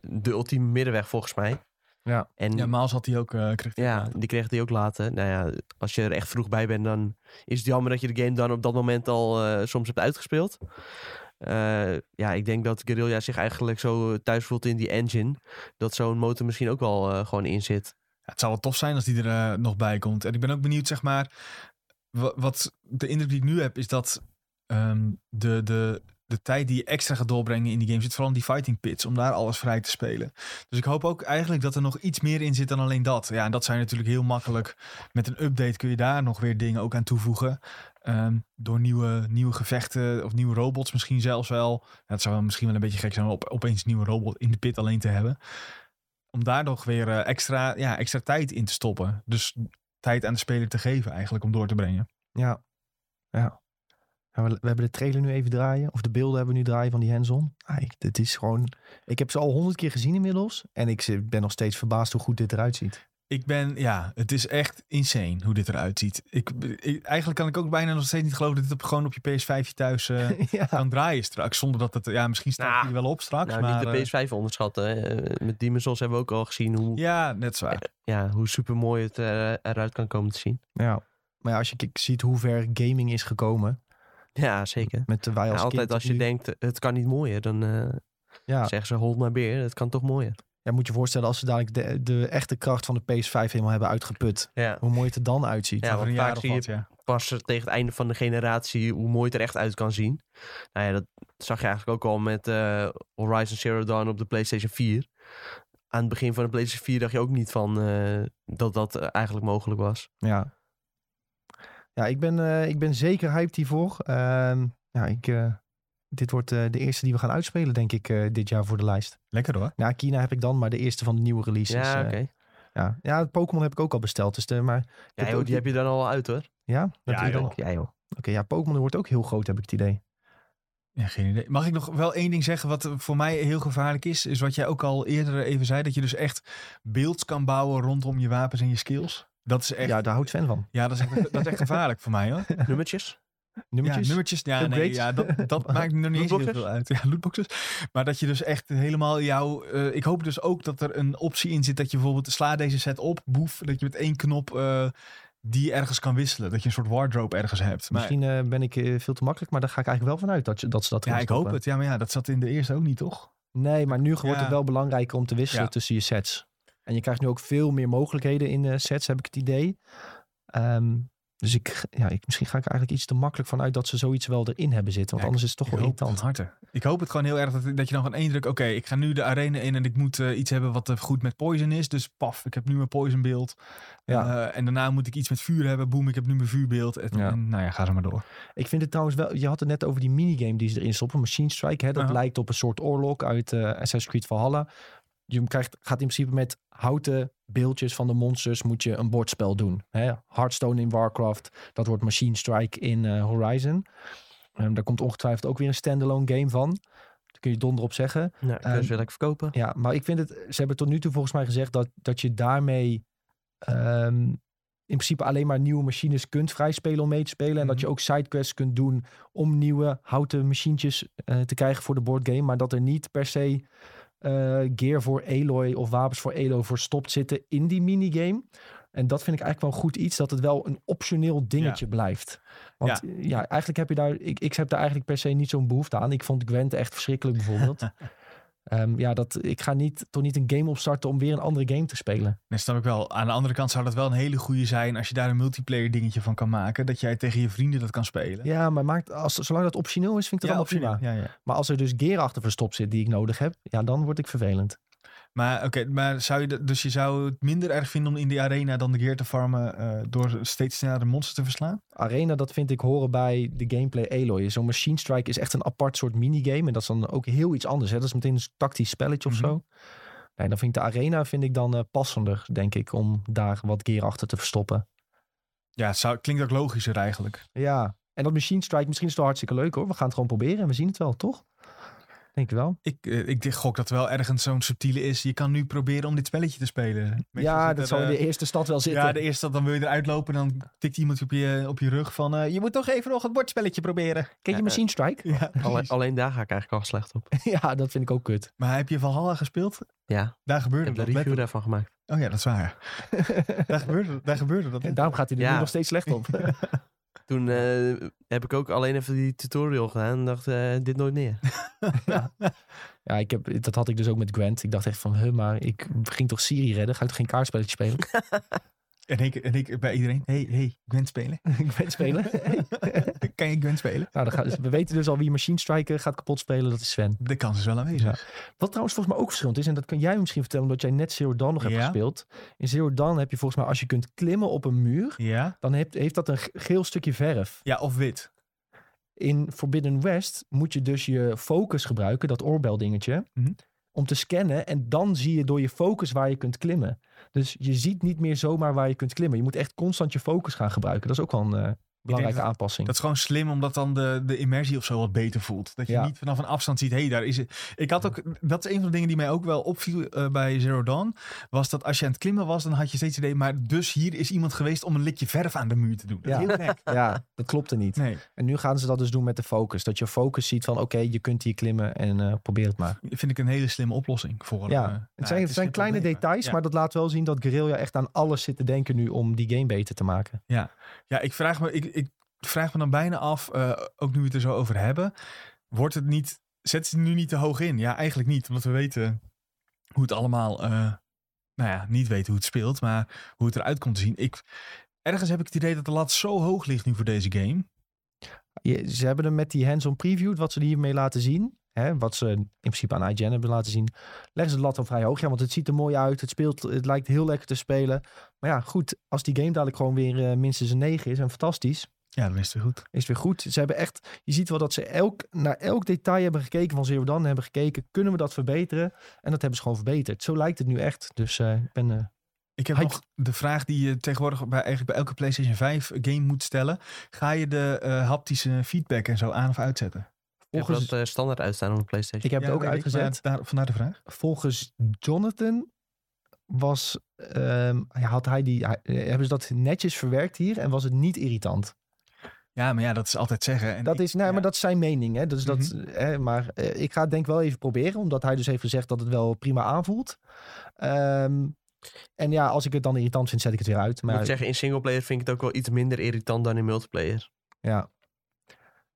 de ultieme middenweg volgens mij. Ja. En Ja, Maals had hij ook. eh kreeg hij Ja, die kreeg die ook later. Nou ja, als je er echt vroeg bij bent, dan is het jammer dat je de game dan op dat moment al eh, soms hebt uitgespeeld. Eh, ja, ik denk dat Guerrilla zich eigenlijk zo thuis voelt in die engine. Dat zo'n motor misschien ook wel eh, gewoon in zit. Het zou wel tof zijn als die er eh, nog bij komt. En ik ben ook benieuwd, zeg maar. wa- Wat de indruk die ik nu heb, is dat ehm, de, de, de tijd die je extra gaat doorbrengen in die game zit vooral in die fighting pits. Om daar alles vrij te spelen. Dus ik hoop ook eigenlijk dat er nog iets meer in zit dan alleen dat. Ja, en dat zijn natuurlijk heel makkelijk. Met een update kun je daar nog weer dingen ook aan toevoegen. Ehm, door nieuwe, nieuwe gevechten of nieuwe robots misschien zelfs wel. Ja, het zou misschien wel een beetje gek zijn om op, opeens een nieuwe robot in de pit alleen te hebben. Om daar nog weer eh, extra, ja, extra tijd in te stoppen. Dus tijd aan de speler te geven eigenlijk om door te brengen. Ja. Ja. We, hebben de trailer nu even draaien. Of de beelden hebben we nu draaien van die hands-on. Ah, dit is gewoon... Ik heb ze al honderd keer gezien inmiddels. En ik ben nog steeds verbaasd hoe goed dit eruit ziet. Ik ben, ja, het is echt insane hoe dit eruit ziet. Ik, ik- eigenlijk kan ik ook bijna nog steeds niet geloven dat dit op, gewoon op je PS5 thuis eh, ja. kan draaien straks. Zonder dat het, ja, misschien staat Nou, hij wel op straks. nou, maar, niet eh, de PS5 onderschatten. eh, met Demon's Souls hebben we ook al gezien hoe, ja. ja, net zwaar. hoe super mooi het eh, eruit kan komen te zien. ja. Maar ja, als je ziet hoe ver gaming is gekomen. Ja, zeker. Met de wij Ja, als altijd kind als je nu- denkt, het kan niet mooier, dan eh, Ja, zeggen ze hold maar beer. Het kan toch mooier. Ja, moet je voorstellen als ze dadelijk de, de echte kracht van de PS5 helemaal hebben uitgeput. Ja. Hoe mooi het er dan uitziet. Ja, want een vaak zie je ja. pas tegen het einde van de generatie hoe mooi het er echt uit kan zien. Nou ja, dat zag je eigenlijk ook al met eh, Horizon Zero Dawn op de PlayStation 4. Aan het begin van de PlayStation 4 dacht je ook niet van eh, dat dat eh, eigenlijk mogelijk was. Ja, ja ik, ben, eh, ik ben zeker hyped hiervoor. Ehm, ja, ik, eh, dit wordt eh, de eerste die we gaan uitspelen, denk ik, eh, dit jaar voor de lijst. Lekker hoor. Ja, Kina heb ik dan, maar de eerste van de nieuwe releases. ja, eh, oké. ja. ja, Pokémon heb ik ook al besteld. Dus de, maar, Ja, joh, die heb je dan al uit hoor. ja, dat Ja, joh. ook. Ja joh. Oké, ja, Pokémon wordt ook heel groot, heb ik het idee. Ja, geen idee. Mag ik nog wel één ding zeggen wat voor mij heel gevaarlijk is? Is wat jij ook al eerder even zei. Dat je dus echt beelds kan bouwen rondom je wapens en je skills. Dat is echt, Ja, ja, daar houdt Sven van. dat, is echt, dat is echt gevaarlijk voor mij hoor. Nummertjes. Nummertjes. Ja, nummertjes. Ja, nee, ja dat, dat maakt nog niet eens heel veel uit. Ja, lootboxes. Maar dat je dus echt helemaal jouw... eh, ik hoop dus ook dat er een optie in zit dat je bijvoorbeeld sla deze set op, boef. Dat je met één knop eh, die ergens kan wisselen. Dat je een soort wardrobe ergens hebt. Maar, Misschien eh, ben ik veel te makkelijk, maar daar ga ik eigenlijk wel vanuit dat, je, dat ze dat ja, ik hoop het. Ja, maar ja, dat zat in de eerste ook niet, toch? Nee, maar nu wordt het wel belangrijker om te wisselen Ja. tussen je sets. En je krijgt nu ook veel meer mogelijkheden in sets, heb ik het idee. Ehm, dus ik, ja, ik, misschien ga ik er eigenlijk iets te makkelijk vanuit dat ze zoiets wel erin hebben zitten. Want Ja, anders is het toch wel irritant. harte. Ik hoop het gewoon heel erg dat, dat je dan gewoon één druk... Oké, ik ga nu de arena in en ik moet eh, iets hebben wat eh, goed met poison is. Dus paf, ik heb nu mijn poison beeld. Ja. Eh, en daarna moet ik iets met vuur hebben. Boem, ik heb nu mijn vuurbeeld. En, Ja. en nou ja, ga ze maar door. Ik vind het trouwens wel, je had het net over die minigame die ze erin stoppen. Machine Strike, hè, dat lijkt op een soort oorlog uit Assassin's Creed Valhalla. Je krijgt, gaat in principe met houten beeldjes van de monsters moet je een bordspel doen. Hè? Hearthstone in Warcraft, dat wordt Machine Strike in eh, Horizon. Ehm, daar komt ongetwijfeld ook weer een standalone game van. Daar kun je donder op zeggen. Ja, kun je Ehm, ze lekker verkopen. Ja, maar ik vind het, ze hebben tot nu toe volgens mij gezegd dat, dat je daarmee ehm, in principe alleen maar nieuwe machines kunt vrijspelen om mee te spelen. En dat Mhm. je ook sidequests kunt doen om nieuwe houten machientjes eh, te krijgen voor de boardgame. Maar dat er niet per se eh, gear voor Aloy of wapens voor Aloy verstopt zitten in die minigame. En dat vind ik eigenlijk wel een goed iets, dat het wel een optioneel dingetje blijft. Want ja. eigenlijk heb je daar, ik, ik heb daar eigenlijk per se niet zo'n behoefte aan. Ik vond Gwent echt verschrikkelijk bijvoorbeeld. Ehm, ja, dat, ik ga niet, toch niet een game opstarten om weer een andere game te spelen. Dat snap ik wel. Aan de andere kant zou dat wel een hele goede zijn als je daar een multiplayer dingetje van kan maken. Dat jij tegen je vrienden dat kan spelen. Ja, maar maakt, als, zolang dat optioneel is, vind ik het allemaal optioneel. prima. Ja, ja. Maar als er dus gear achter verstopt zit die ik nodig heb, ja, dan word ik vervelend. Maar oké, maar zou je dus je zou het minder erg vinden om in die arena dan de gear te farmen eh, door steeds sneller de monsters te verslaan? Arena, dat vind ik horen bij de gameplay Aloy. Zo'n Machine Strike is echt een apart soort minigame. En dat is dan ook heel iets anders. Hè? Dat is meteen een tactisch spelletje of Mhm. zo. Nee, dan vind ik de Arena vind ik dan eh, passender, denk ik, om daar wat gear achter te verstoppen. Ja, het zou, klinkt ook logischer eigenlijk. Ja, en dat Machine Strike, misschien is het wel hartstikke leuk hoor. We gaan het gewoon proberen en we zien het wel, toch? Denk ik wel. Ik, eh, ik gok dat wel ergens zo'n subtiele is. Je kan nu proberen om dit spelletje te spelen. Je, ja, dat er, zal in de eh, eerste stad wel zitten. Ja, de eerste stad, dan wil je eruit lopen. Dan tikt iemand op je, op je rug van... eh, je moet toch even nog het bordspelletje proberen. Ken je Ja, Machine Strike? Ja, Alleen, alleen daar ga ik eigenlijk al slecht op. ja, dat vind ik ook kut. Maar heb je Valhalla gespeeld? Ja, Daar ik gebeurde heb de dat. review letterlijk. daarvan gemaakt. Oh ja, dat is waar. daar, gebeurde, daar gebeurde dat. En daarom gaat hij er Ja. nu nog steeds slecht op. Toen eh, heb ik ook alleen even die tutorial gedaan en dacht, eh, dit nooit meer. ja, ik heb, dat had ik dus ook met Gwent. Ik dacht echt van, huh, maar ik ging toch Siri redden? Ga ik toch geen kaartspelletje spelen? En ik, en ik bij iedereen... Hey, hey, Gwent spelen? Gwent spelen? kan je Gwent spelen? nou, dan gaat, we weten dus al wie Machine Strike gaat kapot spelen. Dat is Sven. De kans is wel aanwezig. Wat trouwens volgens mij ook verschillend is, en dat kan jij misschien vertellen, omdat jij net Zero Dawn nog hebt Ja. gespeeld. In Zero Dawn heb je volgens mij, als je kunt klimmen op een muur, Ja? dan heeft, heeft dat een ge- geel stukje verf. Ja, of wit. In Forbidden West moet je dus je focus gebruiken, dat oorbel dingetje, Mhm. Om te scannen. En dan zie je door je focus waar je kunt klimmen. Dus je ziet niet meer zomaar waar je kunt klimmen. Je moet echt constant je focus gaan gebruiken. Dat is ook wel een eh, belangrijke dat- aanpassing. Dat is gewoon slim, omdat dan de, de immersie of zo wat beter voelt. Dat je Ja. niet vanaf een afstand ziet, hé, hey, daar is het. Ik had ook, dat is een van de dingen die mij ook wel opviel eh, bij Zero Dawn. Was dat als je aan het klimmen was, dan had je steeds het idee, maar dus hier is iemand geweest om een likje verf aan de muur te doen. Dat Ja. is heel gek. ja, dat klopte niet. Nee, En nu gaan ze dat dus doen met de focus. Dat je focus ziet van oké, je kunt hier klimmen en eh, probeer het maar. vind ik een hele slimme oplossing voor. Ja, eh, het nou, zijn, het zijn kleine details, ja. maar dat laat wel zien dat Guerrilla echt aan alles zit te denken nu om die game beter te maken. Ja, ik vraag me, ik, ik vraag me dan bijna af, eh, ook nu we het er zo over hebben, wordt het niet, zet ze nu niet te hoog in? Ja, eigenlijk niet, omdat we weten hoe het allemaal, eh, nou ja, niet weten hoe het speelt, maar hoe het eruit komt te zien. Ik, ergens heb ik het idee dat de lat zo hoog ligt nu voor deze game. Ze hebben hem met die hands-on preview, wat ze hiermee laten zien, hè, wat ze in principe aan IGN hebben laten zien, leggen ze de lat al vrij hoog. Ja, want het ziet er mooi uit, het, speelt, het lijkt heel lekker te spelen. Maar ja, goed, als die game dadelijk gewoon weer eh, minstens een 9 is en fantastisch, Ja, dan is het weer goed. is het weer goed. Ze hebben echt, je ziet wel dat ze elk, naar elk detail hebben gekeken van Zero Dawn, hebben gekeken, kunnen we dat verbeteren? En dat hebben ze gewoon verbeterd. Zo lijkt het nu echt. Dus eh, ik ben... eh, Ik heb Hij- nog de vraag die je tegenwoordig bij, eigenlijk bij elke PlayStation 5 game moet stellen. Ga je de eh, haptische feedback en zo aan of uitzetten? Ik heb volgens, dat eh, standaard uitstaan op de Playstation. ik heb Ja, het ook ik, uitgezet. daar, vandaar de vraag. volgens Jonathan was, ehm, ja, had hij die, hij- eh, hebben ze dat netjes verwerkt hier en was het niet irritant. Ja, maar ja, dat is altijd zeggen. En Dat ik- is, nou, ja. maar dat is zijn mening. Hè? Dus dat, hè, maar eh, ik ga het denk ik wel even proberen, omdat hij dus heeft gezegd dat het wel prima aanvoelt. Ehm, en ja, als ik het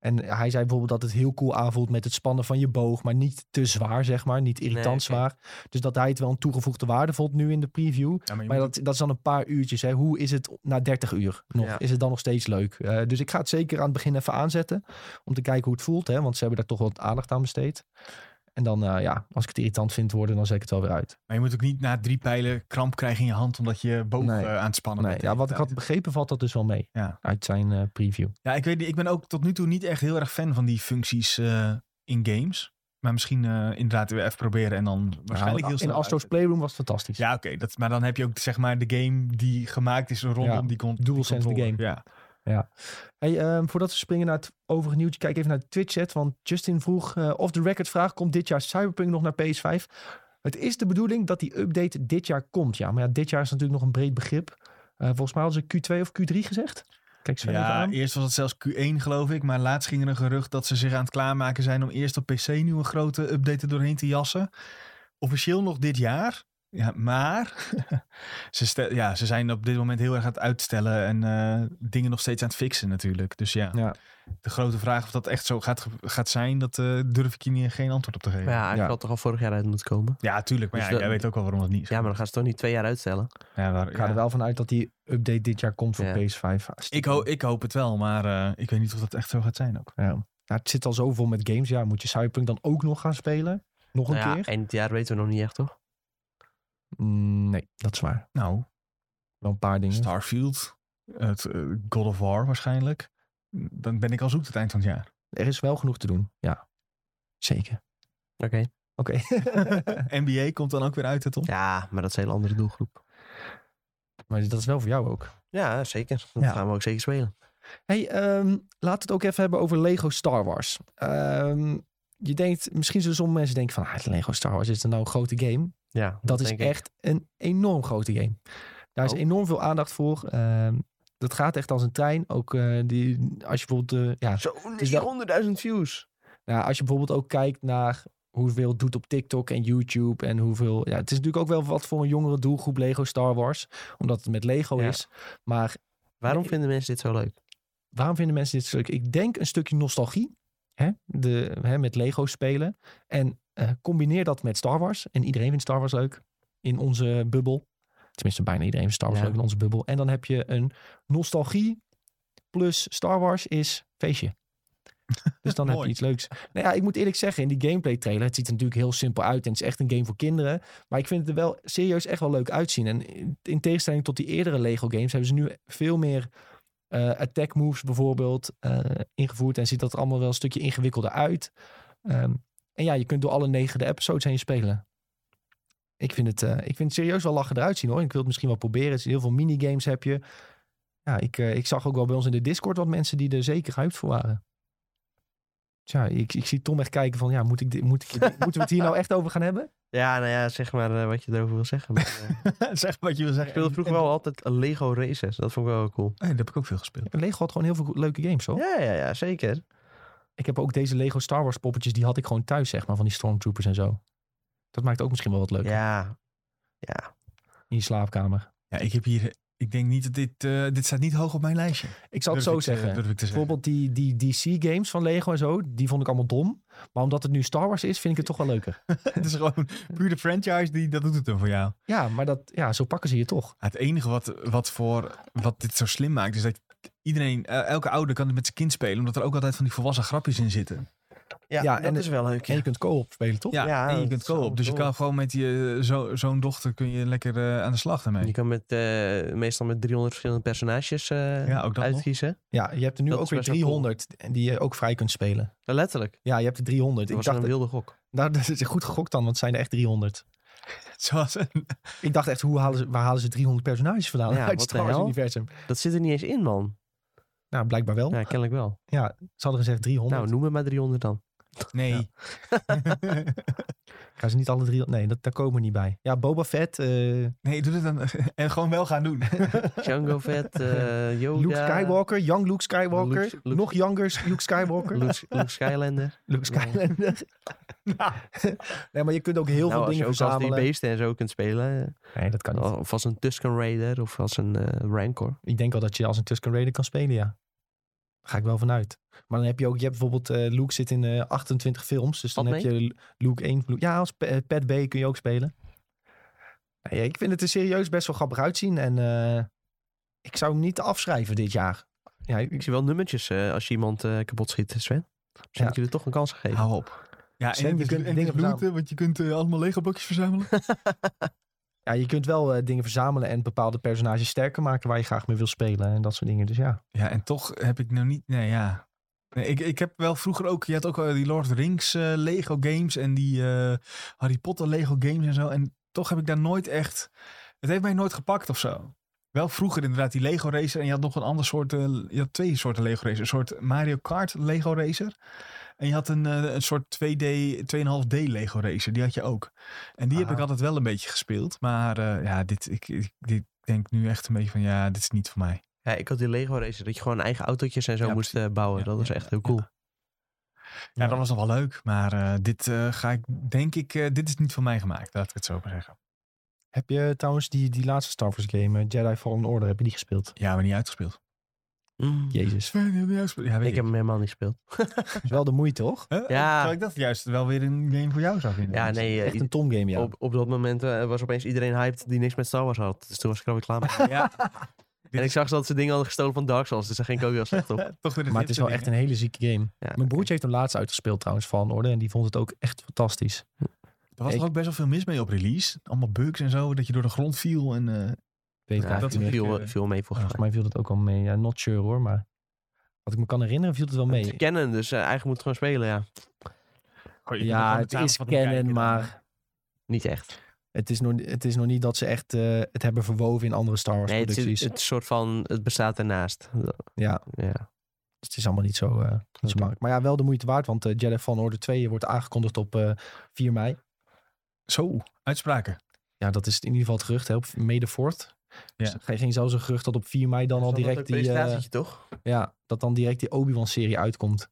En hij zei bijvoorbeeld dat het heel cool aanvoelt met het spannen van je boog, maar niet te zwaar, zeg maar. Niet irritant Nee, zwaar. Dus dat hij het wel een toegevoegde waarde vond nu in de preview. Ja, maar dat, dat is dan een paar uurtjes. Hè. Hoe is het na 30 uur nog? Ja. Is het dan nog steeds leuk? Eh, dus ik ga het zeker aan het begin even aanzetten. Om te kijken hoe het voelt. Hè, want ze hebben daar toch wat aandacht aan besteed. En dan, eh, ja, als ik het irritant vind worden, dan zet ik het wel weer uit. Maar je moet ook niet na drie pijlen kramp krijgen in je hand omdat je boog Nee. eh, aan het spannen Nee, bent. ja, wat ik had begrepen, valt dat dus wel mee. Ja. Uit zijn eh, preview. Ja, ik weet niet. Ik ben ook tot nu toe niet echt heel erg fan van die functies in games. Maar misschien inderdaad weer even proberen en dan waarschijnlijk heel snel in Astro's. Playroom was het fantastisch. Ja, oké. dat maar dan heb je ook zeg maar de game die gemaakt is rondom Ja, die, con die game. Ja. Hey, ehm, voordat we springen naar het overige nieuwtje, kijk even naar de Twitch-chat. Want Justin vroeg, eh of de record vraag, komt dit jaar Cyberpunk nog naar PS5? Het is de bedoeling dat die update dit jaar komt, ja. Maar ja, dit jaar is natuurlijk nog een breed begrip. Eh, volgens mij hadden ze Q2 of Q3 gezegd. Kijk Sven Ja, eerst was het zelfs Q1 geloof ik. Maar laatst ging er een gerucht dat ze zich aan het klaarmaken zijn om eerst op PC nu een grote update er doorheen te jassen. Officieel nog dit jaar. Ja, maar ze, stel- ja, ze zijn op dit moment heel erg aan het uitstellen en eh, dingen nog steeds aan het fixen natuurlijk. Dus ja, Ja. de grote vraag of dat echt zo gaat, gaat zijn, dat eh, durf ik je niet, geen antwoord op te geven. Maar ja, Ja, eigenlijk Ja. had het toch al vorig jaar uit moeten komen. tuurlijk. Maar Dus ja, dat- jij weet ook wel waarom dat niet is. Ja, maar dan gaan ze toch niet twee jaar uitstellen. Ja, waar- Ik ga ja. er wel van uit dat die update dit jaar komt voor Ja. PS5. ik, ho ik hoop het wel, maar eh, ik weet niet of dat echt zo gaat zijn ook. Ja. Nou, het zit al zoveel met games. Ja, moet je Cyberpunk dan ook nog gaan spelen? Nog een Nou ja, keer? eind jaar weten we nog niet echt, toch? Mm, nee, dat is waar. Nou, Wel een paar dingen. Starfield, het eh, God of War waarschijnlijk. Dan ben ik al zoek het eind van het jaar. Er is wel genoeg te doen. Ja, zeker. Oké. Oké. NBA komt dan ook weer uit, hè, Tom? Ja, maar dat is een hele andere doelgroep. maar dat is wel voor jou ook. Ja, zeker. Dat Ja. gaan we ook zeker spelen. Hey, ehm, laten we het ook even hebben over Lego Star Wars. Ehm, je denkt, misschien zullen sommige mensen denken van, ah, Lego Star Wars is er nou een grote game? Ja, Dat is ik. echt een enorm grote game. Daar is Oh. enorm veel aandacht voor. Ehm, dat gaat echt als een trein. Ook eh, die, als je bijvoorbeeld, eh, ja, Zo, is wel- 900.000 views. nou, als je bijvoorbeeld ook kijkt naar hoeveel het doet op TikTok en YouTube en hoeveel, ja, het is natuurlijk ook wel wat voor een jongere doelgroep Lego Star Wars, omdat het met Lego Ja. is. Maar Waarom vinden mensen dit zo leuk? waarom vinden mensen dit zo leuk? Ik denk een stukje nostalgie. Hè? De, hè, met Lego spelen. En eh, combineer dat met Star Wars. En iedereen vindt Star Wars leuk. In onze bubbel. Tenminste, bijna iedereen vindt Star Wars Ja. leuk in onze bubbel. En dan heb je een nostalgie plus Star Wars is feestje. Dus dan heb je iets leuks. Nou ja, ik moet eerlijk zeggen, in die gameplay trailer, het ziet er natuurlijk heel simpel uit en het is echt een game voor kinderen. Maar ik vind het er wel serieus echt wel leuk uitzien. En in tegenstelling tot die eerdere Lego games hebben ze nu veel meer eh, attack moves bijvoorbeeld eh, ingevoerd. En ziet dat er allemaal wel een stukje ingewikkelder uit. Ehm, en ja, je kunt door alle negen de episodes heen spelen. Ik vind het, eh, ik vind het serieus wel lachen eruit zien hoor. Ik wil het misschien wel proberen. Is heel veel minigames heb je. Ja, ik, ik zag ook wel bij ons in de Discord wat mensen die er zeker hyped voor waren. Tja, ik, ik zie Tom echt kijken van, ja, moet ik, moet ik, moeten we het hier nou echt over gaan hebben? Ja, nou ja, zeg maar eh, wat je erover wil zeggen. Maar, eh, zeg wat je wil ik zeggen. speelde vroeger wel altijd Lego Races. Dat vond ik wel cool. Nee, dat heb ik ook veel gespeeld. Lego had gewoon heel veel leuke games hoor. Ja, ja, ja, zeker. Ik heb ook deze Lego Star Wars poppetjes, die had ik gewoon thuis zeg maar, van die Stormtroopers en zo. Dat maakt ook misschien wel wat leuker Ja. Ja. in je slaapkamer. Ja, ik heb hier... Ik denk niet dat dit... eh, dit staat niet hoog op mijn lijstje. Ik zal het Durf zo te- zeggen. durf ik te zeggen. Bijvoorbeeld die, die DC-games van Lego en zo, die vond ik allemaal dom. Maar omdat het nu Star Wars is, vind ik het toch wel leuker. het is gewoon puur de franchise, die, dat doet het dan voor jou. Ja, maar dat, ja, zo pakken ze je toch. Het enige wat, wat, voor, wat dit zo slim maakt, is dat iedereen, eh, elke ouder kan het met zijn kind spelen, omdat er ook altijd van die volwassen grapjes in zitten. Ja, Ja, dat en is wel leuk. En je kunt co-op spelen, toch? Ja, Ja, en je kunt co-op. Dus je kan gewoon met je zo- zo'n dochter kun je lekker eh, aan de slag daarmee. Je kan met, eh, meestal met 300 verschillende personages eh, Ja, ook dat nog. uitkiezen. Ja, je hebt er nu Dat ook weer best wel cool. 300 die je ook vrij kunt spelen. Ja, letterlijk. Ja, je hebt er 300. Dat Ik was dacht, een wilde gok. nou, dat is goed gegokt dan, want het zijn er echt 300. Zoals een, Ik dacht echt, hoe halen ze, waar halen ze 300 personages vandaan Ja, uit Star Wars universum? Dat zit er niet eens in, man. Nou, blijkbaar wel. Ja, kennelijk wel. Ja, ze hadden gezegd 300. Nou, noem het maar 300 dan. Nee. Gaan ze niet alle 300? Nee, dat, daar komen we niet bij. Ja, Boba Fett, eh, nee, doe het dan. En gewoon wel gaan doen. Django Fett, eh Yoda. Luke Skywalker, young Luke Skywalker, Luke- Luke- nog younger Luke Skywalker, Luke, Luke Skylander. Luke Skylander. nee, maar je kunt ook heel nou, veel als je dingen ook als die verzamelen. beesten en zo kunt spelen. Nee, dat kan niet. Of als een Tusken Raider of als een eh, Rancor. Ik denk wel dat je als een Tusken Raider kan spelen, ja. Daar ga ik wel vanuit. Maar dan heb je ook, je hebt bijvoorbeeld, eh, Luke zit in eh 28 films. Dus dan Wat heb je Luke 1. Luke- ja, als P- eh, Pat B kun je ook spelen. Nee, ik vind het er serieus best wel grappig uitzien. En eh, ik zou hem niet afschrijven dit jaar. Ja, ik, Ik zie wel nummertjes eh, als je iemand eh, kapot schiet, Sven. Misschien Ja. moet je er toch een kans geven. Hou op. Ja, Sven, en je kunt en hè, want je kunt eh, allemaal Lego blokjes verzamelen. ja, je kunt wel eh, dingen verzamelen en bepaalde personages sterker maken waar je graag mee wil spelen. En dat soort dingen. Dus ja. Ja, en toch heb ik nou niet. Nee, ja. Nee, ik, ik heb wel vroeger ook. Je had ook eh, die Lord Rings eh, Lego games en die Harry Potter Lego games en zo. En toch heb ik daar nooit echt. Het heeft mij nooit gepakt of zo. Wel vroeger inderdaad die Lego Racer. En je had nog een ander soort. je had twee soorten Lego Racer. Een soort Mario Kart Lego Racer. En je had een, eh, een soort 2D, 2,5D Lego Racer. Die had je ook. En die heb ik altijd wel een beetje gespeeld. Maar eh, ja, dit, ik, ik, dit denk nu echt een beetje van ja, dit is niet voor mij. Ja, ik had die Lego Racer, dat je gewoon eigen autootjes en zo Ja, moest eh, bouwen. Ja, dat was ja, echt heel cool. Ja, dat was nog wel leuk. Maar eh, dit eh, ga ik, denk ik, eh, dit is niet voor mij gemaakt. Laat ik het zo maar zeggen. Heb je trouwens die, die laatste Star Wars game, Jedi Fallen Order, heb je die gespeeld? Ja, maar niet uitgespeeld. Mm. Jezus. Ja, Ik heb hem helemaal niet gespeeld. is wel de moeite, toch? Huh? Ja. Ik dat juist wel weer een game voor jou zou vinden. Ja, nee, eh, Echt een Tom game, ja. op, op dat moment eh, was opeens iedereen hyped die niks met Star Wars had. Dus toen was ik er alweer klaar mee. Ja, En ik zag dat ze dingen hadden gestolen van Dark Souls, dus daar ging ik ook heel slecht op. toch weer Maar het is wel echt een hele zieke game. Ja, Mijn broertje heeft hem laatst uitgespeeld trouwens, Fallen Order. En die vond het ook echt fantastisch. Er was Ik- toch ook best wel veel mis mee op release. Allemaal bugs en zo, dat je door de grond viel. En, eh, Weet ik Ja, dat viel, eh, viel mee volgens Volgens mij. mij viel dat ook al mee. Ja, not sure hoor, maar wat ik me kan herinneren viel het wel Het mee. is kennen, dus eh, eigenlijk moet het gewoon spelen, ja. Ja, het is kennen, dan. maar Niet echt. het is, nog, het is nog niet dat ze echt eh, het hebben verwoven in andere Star Wars Nee, het, is, producties. het soort van, het bestaat ernaast. Ja, Ja. het is allemaal niet zo, eh, niet zo Oké. makkelijk. Maar ja, wel de moeite waard, want eh Jedi Fallen Order 2 wordt aangekondigd op eh 4 mei. Zo, uitspraken. Ja, dat is in ieder geval het gerucht, hè, op May the 4th. Dus Ja. er ging zelfs een gerucht dat op 4 mei dan al direct die, eh, presentatietje, toch? ja, dat dan direct die Obi-Wan serie uitkomt.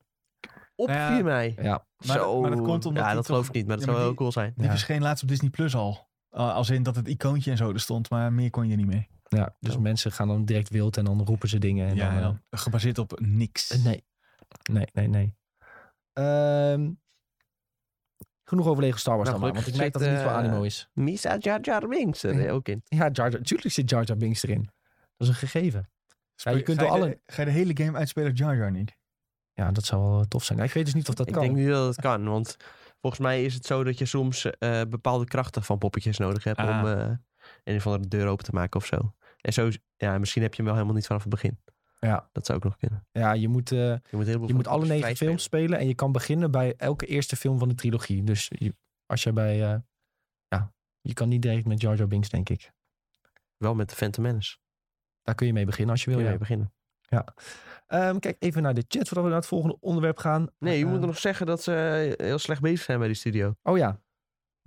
Op Nou ja, 4 mei. Ja, Maar- Zo. maar dat komt omdat ja, dat toch- geloof ik niet, maar dat Ja, zou wel die- cool zijn. Die Ja. verscheen laatst op Disney Plus al. Uh, als in dat het icoontje en zo er stond, maar meer kon je niet mee. ja dus Oh. mensen gaan dan direct wild en dan roepen ze dingen. En ja, dan, eh, dan gebaseerd op niks. Nee. Nee, nee, nee. Ehm, genoeg over Lego Star Wars Nou, dan maar, want ik merk dat het niet voor zit, animo eh, is. Misa Jar Jar Binks er eh, ook in. Ja, Jar Jar, tuurlijk zit Jar Jar Binks erin. Dat is een gegeven. Ja, je kunt ga, door je alle... de, ga je de hele game uitspelen Jar Jar niet? Ja, dat zou wel tof zijn. Ik weet dus niet of dat ik kan. denk niet dat het kan, want volgens mij is het zo dat je soms eh, bepaalde krachten van poppetjes nodig hebt Ah. om eh, een of andere deur open te maken of zo. En zo, ja, misschien heb je hem wel helemaal niet vanaf het begin. Ja. Dat zou ook nog kunnen. Ja, je moet, eh, Je moet, je alle negen films spelen. En je kan beginnen bij elke eerste film van de trilogie. Dus je- als je bij... eh, ja, je kan niet direct met Jar Jar Binks, denk ik. Wel met de Phantom Menace. Daar kun je mee beginnen als je Wil je ja. mee beginnen? Ehm, kijk even naar de chat voordat we naar het volgende onderwerp gaan. Nee, je Eh, moet nog zeggen dat ze heel slecht bezig zijn bij die studio. Oh ja,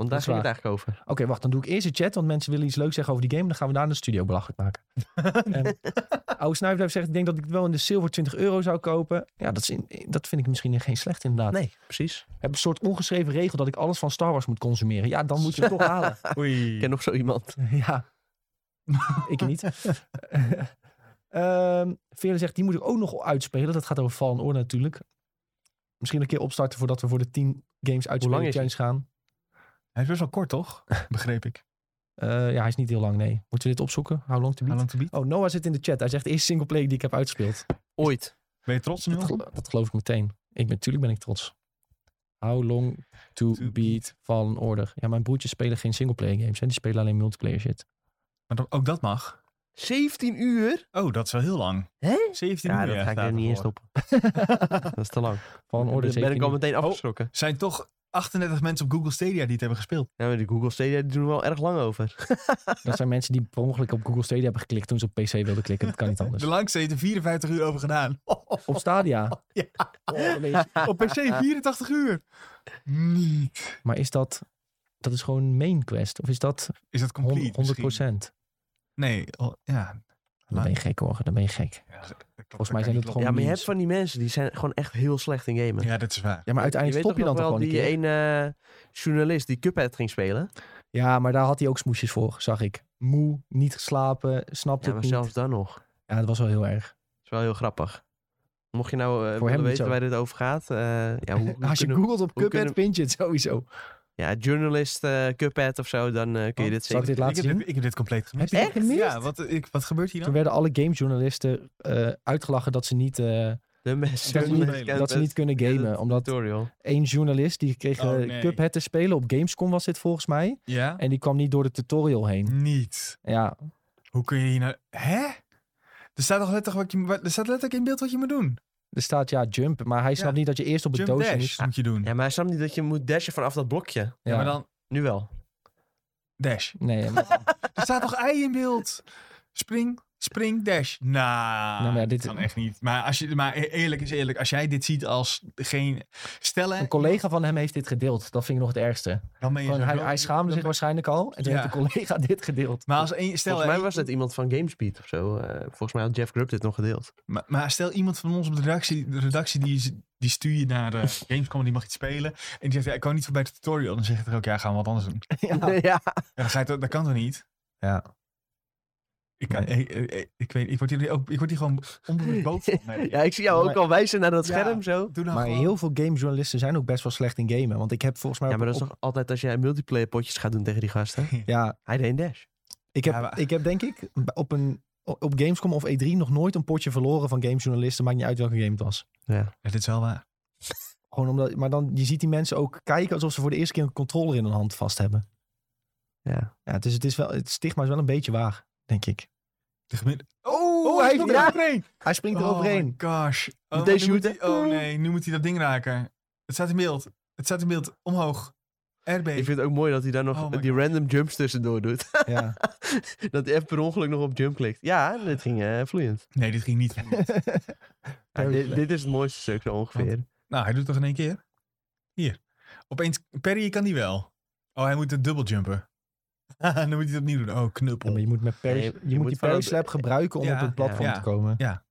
Want daar ging het eigenlijk over. Oké, wacht. Dan doe ik eerst de chat, want mensen willen iets leuks zeggen over die game. Dan gaan we daar in de studio belachelijk maken. en, oude Snuifduif zegt, ik denk dat ik het wel in de zilver 20 euro zou kopen. Ja, dat, is in, dat vind ik misschien geen slecht inderdaad. Nee, precies. Ik heb een soort ongeschreven regel dat ik alles van Star Wars moet consumeren. Ja, dan moet je het toch halen. Oei. Ik ken nog zo iemand. ja, ik niet. Ehm Veerle zegt, die moet ik ook nog uitspelen. Dat gaat over Fallen Order natuurlijk. Misschien een keer opstarten voordat we voor de 10 games uitspelen challenge gaan. Hij is best wel kort, toch? Begreep ik. Eh, ja, hij is niet heel lang, nee. Moeten we dit opzoeken? How long to How beat? long to beat? Oh, Noah zit in de chat. Hij zegt, eerste singleplayer die ik heb uitgespeeld. Ooit. Ben je trots nu? Dat, dat geloof ik meteen. Ik ben, natuurlijk ben ik trots. How long to, To beat Fallen Order. Ja, mijn broertjes spelen geen singleplayer games. Hè. Die spelen alleen multiplayer shit. Maar ook dat mag. 17 uur? Oh, dat is wel heel lang. Hè? 17 Ja, uur. dat ga ik er niet in ervoor. stoppen. dat is te lang. Fallen Order Dan ben ik 17 al meteen afgeschrokken. zijn toch 38 mensen op Google Stadia die het hebben gespeeld. Ja, maar die Google Stadia die doen er wel erg lang over. Dat zijn mensen die per ongeluk op Google Stadia hebben geklikt toen ze op PC wilden klikken. Dat kan niet anders. De langste heeft er 54 uur over gedaan. Op Stadia. Ja. Oh, Op PC 84 uur. Niet. Maar is dat... Dat is gewoon main quest? Of is dat Is dat complete 100 misschien? Nee, oh, ja. Dan ben je gek hoor. Dan ben je gek. Ja, Volgens mij zijn het gewoon Ja, maar je memes. hebt van die mensen die zijn gewoon echt heel slecht in gamen. Ja, dat is waar. Ja, maar uiteindelijk stop je dan toch wel gewoon een die keer? ene journalist die Cuphead ging spelen. Ja, maar daar had hij ook smoesjes voor, zag ik. Moe, niet geslapen, snapte Ja, maar het niet. zelfs dan nog. Ja, dat was wel heel erg. Dat is wel heel grappig. Mocht je nou eh, hem willen weten zo. waar dit over gaat. eh, ja, hoe, hoe Als je kunnen- googelt op Cuphead, kunnen- vind je het sowieso. Ja, journalist eh, Cuphead of zo, dan eh, kun je Oh, dit Zal ik zien. dit laten ik, heb zien? dit, ik heb dit compleet gemist. Heb je gemist? Ja, wat, ik, wat gebeurt hier Toen dan? werden alle gamejournalisten eh uitgelachen dat ze niet, eh, De mensen dat ze niet- niet, dat ze niet kunnen gamen. Omdat tutorial. één journalist die kreeg Oh, nee. Cuphead te spelen. Op Gamescom was dit volgens mij. Ja? En die kwam niet door de tutorial heen. Niet. Ja, Hoe kun je hier nou... Hè? Er staat toch letterlijk, wat je, wat- er staat letterlijk in beeld wat je moet doen. Er staat ja jump. Maar hij snapt Ja. niet dat je eerst op het Jump doosje dash moet. moet je doen. Ja, maar hij snapt niet dat je moet dashen vanaf dat blokje. Ja, Ja. maar dan Nu wel. dash. Nee, maar- Er staat toch ei in beeld? Spring, spring, dash. Nou, Nou, ja, dit kan echt niet. Maar, als je, maar e- eerlijk is eerlijk, als jij dit ziet als geen stellen, een collega van hem heeft dit gedeeld. Dat vind ik nog het ergste. dan ben je Gewoon, hij, hij schaamde zich waarschijnlijk al. En toen Ja. heeft een collega dit gedeeld. Maar als een, stel, Volgens mij eh, was het iemand van GameSpeed of zo. Eh, volgens mij had Jeff Grubb dit nog gedeeld. Maar, maar stel iemand van ons op de redactie, de redactie die, is- die stuur je naar de Gamescom, die mag iets spelen. En die zegt, ja, ik kan niet voorbij de tutorial. Dan zeg je toch ook, ja, gaan we wat anders doen. Ja. ja. Ja, dan ga je, toch- dat kan toch niet? Ja. Ik, kan, Nee. ik, ik, ik weet, ik word hier ook, ik word hier gewoon onbewust boos van. ja, ik zie jou ook al wijzen naar dat Ja. scherm zo. Doe nou Maar gewoon- heel veel gamejournalisten zijn ook best wel slecht in gamen. Want ik heb volgens mij... Ja, maar dat is toch altijd als jij multiplayer potjes gaat doen tegen die gasten. Ja, Hij deed een dash. ik heb, Ja, maar- ik heb denk ik op, een, op Gamescom of E3 nog nooit een potje verloren van gamejournalisten. Maakt niet uit welke game het was. Ja. Ja, dit is wel waar. Gewoon omdat, maar dan, je ziet die mensen ook kijken alsof ze voor de eerste keer een controller in hun hand vast hebben. Ja. Ja, het, is, het, is wel, het stigma is wel een beetje waar, denk ik. De gemiddelde... Oh, Oh, hij heeft- eroverheen. Hij springt er Oh overheen. gosh. Oh, shooten. hij- oh nee, nu moet hij dat ding raken. Het staat in beeld. Het staat in beeld. Omhoog. RB. Ik vind het ook mooi dat hij daar nog Oh die random jumps tussendoor doet. Ja. dat hij even per ongeluk nog op jump klikt. Ja, dit ging eh, vloeiend. Nee, dit ging niet. Ja, Very dit, is het mooiste stuk zo ongeveer. nou, hij doet het toch in één keer? Hier. Opeens, Perry kan die wel. Oh, hij moet het dubbel jumpen. Dan moet hij het opnieuw doen. Oh, Ja, knuppel. maar je moet, met je, je moet moet die Slap gebruiken om Ja, op het platform ja. te komen. Ja,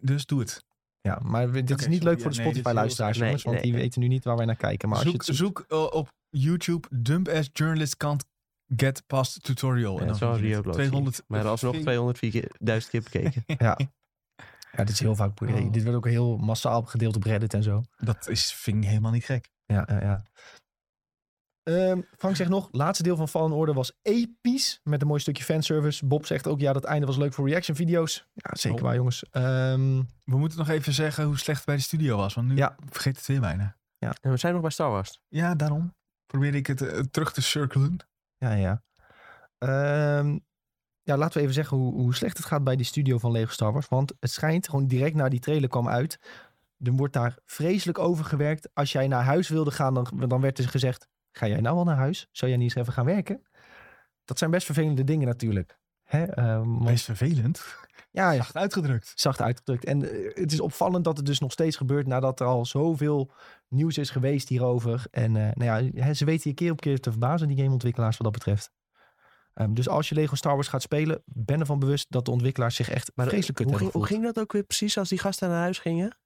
Dus doe het. maar we- dit is niet sorry. leuk Ja, voor de nee, Spotify-luisteraars, jongens. nee, want die nee. weten nu niet waar wij naar kijken. Maar als je zoek het zoekt- zoek uh, op YouTube Dump as Journalist Can't Get Past Tutorial. Ja, en dat is dan wel vind je Rio het. Blood 200. Maar alsnog 204 keer, bekeken. Ja. ja, dit is heel vaak. Oh. Dit wordt ook heel massaal gedeeld op Reddit en zo. Dat is, vind ik helemaal niet gek. Ja, ja, ja. Ehm, Frank zegt nog, laatste deel van Fallen Order was episch. Met een mooi stukje fanservice. Bob zegt ook, ja, dat einde was leuk voor reaction video's. Ja, zeker Oh. waar, jongens. Ehm, We moeten nog even zeggen hoe slecht het bij de studio was. Want nu Ja. vergeet het weer bijna. En we zijn nog bij Star Wars. Ja, daarom probeer ik het eh, terug te cirkelen. ja, ja. Ehm, ja, laten we even zeggen hoe, hoe slecht het gaat bij die studio van Lego Star Wars. Want het schijnt, gewoon direct na die trailer kwam uit... Er wordt daar vreselijk over gewerkt. Als jij naar huis wilde gaan, dan, dan werd er gezegd... Ga jij nou wel naar huis? Zou jij niet eens even gaan werken? Dat zijn best vervelende dingen natuurlijk. Hè? ehm, want- Wees vervelend. ja, Zacht uitgedrukt. zacht uitgedrukt. En eh, het is opvallend dat het dus nog steeds gebeurt nadat er al zoveel nieuws is geweest hierover. En eh, nou ja, hè, ze weten je keer op keer te verbazen, die gameontwikkelaars wat dat betreft. Ehm, dus als je Lego Star Wars gaat spelen, ben ervan bewust dat de ontwikkelaars zich echt Maar vreselijk kut hoe, hebben ging, hoe ging dat ook weer precies als die gasten naar huis gingen?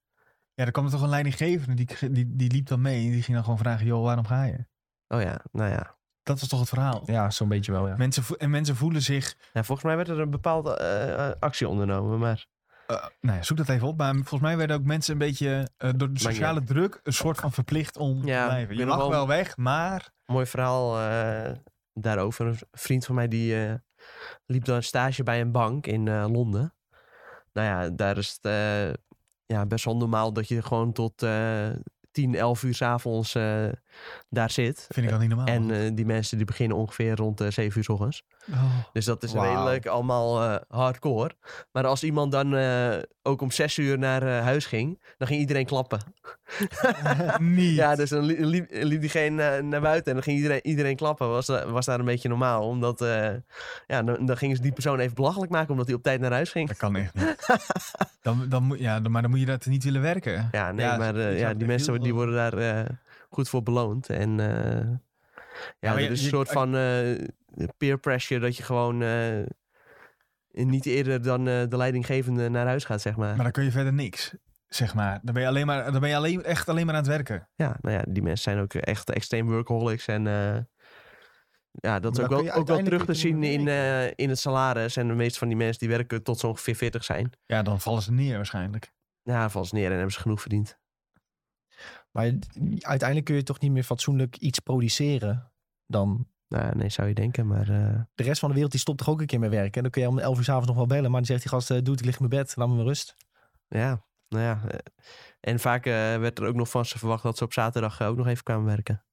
Ja, er kwam er toch een leidinggevende. Die, die, die liep dan mee. En die ging dan gewoon vragen, joh, waarom ga je? Oh ja, nou ja. Dat was toch het verhaal? Ja, zo'n beetje wel, ja. Mensen, vo- en mensen voelen zich... ja. Volgens mij werd er een bepaalde eh, eh, actie ondernomen, maar... eh, nou ja, zoek dat even op. Maar volgens mij werden ook mensen een beetje eh, door de sociale druk... een soort van verplicht om Ja, te blijven. Je ben mag wel wel- weg, maar... Mooi verhaal eh, daarover. Een vriend van mij die eh, liep dan stage bij een bank in eh, Londen. Nou ja, daar is het eh, ja, best wel normaal dat je gewoon tot eh 10, 11 uur s'avonds avonds daar zit. Vind ik al niet normaal. En eh, die mensen die beginnen ongeveer rond uh, 7 uur s ochtends. Oh. Dus dat is Wauw. redelijk allemaal eh, hardcore. Maar als iemand dan eh, ook om 6 uur naar eh, huis ging, dan ging iedereen klappen. niet. Ja, dus dan li- liep, liep diegene eh, naar buiten en dan ging iedereen, iedereen klappen. Was, was daar een beetje normaal. Omdat, eh, ja, dan, dan gingen ze die persoon even belachelijk maken omdat hij op tijd naar huis ging. Dat kan echt niet. dan, dan, moet- ja, dan, maar dan moet je dat niet willen werken. Ja, nee, Ja, maar eh, ja, die mensen die worden daar eh, goed voor beloond. En eh, ja, je- is een je- soort van eh, peer pressure dat je gewoon eh, niet eerder dan de leidinggevende naar huis gaat, zeg maar. Maar dan kun je verder niks, zeg maar. Dan ben je, alleen maar, dan ben je alleen, echt alleen maar aan het werken. Ja, nou ja, die mensen zijn ook echt extreem workaholics. En ja, dat is ook wel, ook wel terug te zien in, in het salaris. En de meeste van die mensen die werken tot ze ongeveer 40 zijn. Ja, dan vallen ze neer waarschijnlijk. Ja, vallen ze neer en hebben ze genoeg verdiend. Maar uiteindelijk kun je toch niet meer fatsoenlijk iets produceren dan... Nou, nee, zou je denken, maar... eh, De rest van de wereld die stopt toch ook een keer met werken. En dan kun je om 11 uur s'avonds nog wel bellen. Maar dan zegt die gast, eh, doe het, ik lig in mijn bed, laat me maar rust. ja, nou ja. eh, en vaak eh, werd er ook nog van ze verwacht dat ze op zaterdag ook nog even kwamen werken.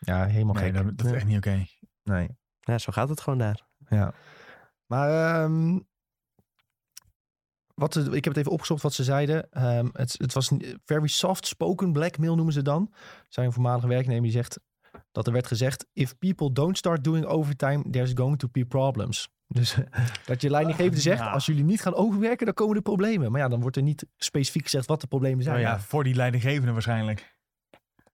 Ja, helemaal Nee, gek. dat, dat is echt niet oké. Nee. Ja, zo gaat het gewoon daar. Ja. Maar ehm, wat ik heb het even opgezocht wat ze zeiden. Ehm, het, het was een very soft spoken blackmail noemen ze dan. Zijn een voormalige werknemer die zegt dat er werd gezegd: if people don't start doing overtime, there's going to be problems. Dus dat je leidinggevende zegt: Ja. als jullie niet gaan overwerken, dan komen er problemen. Maar ja, dan wordt er niet specifiek gezegd wat de problemen zijn. Nou ja, voor die leidinggevende waarschijnlijk.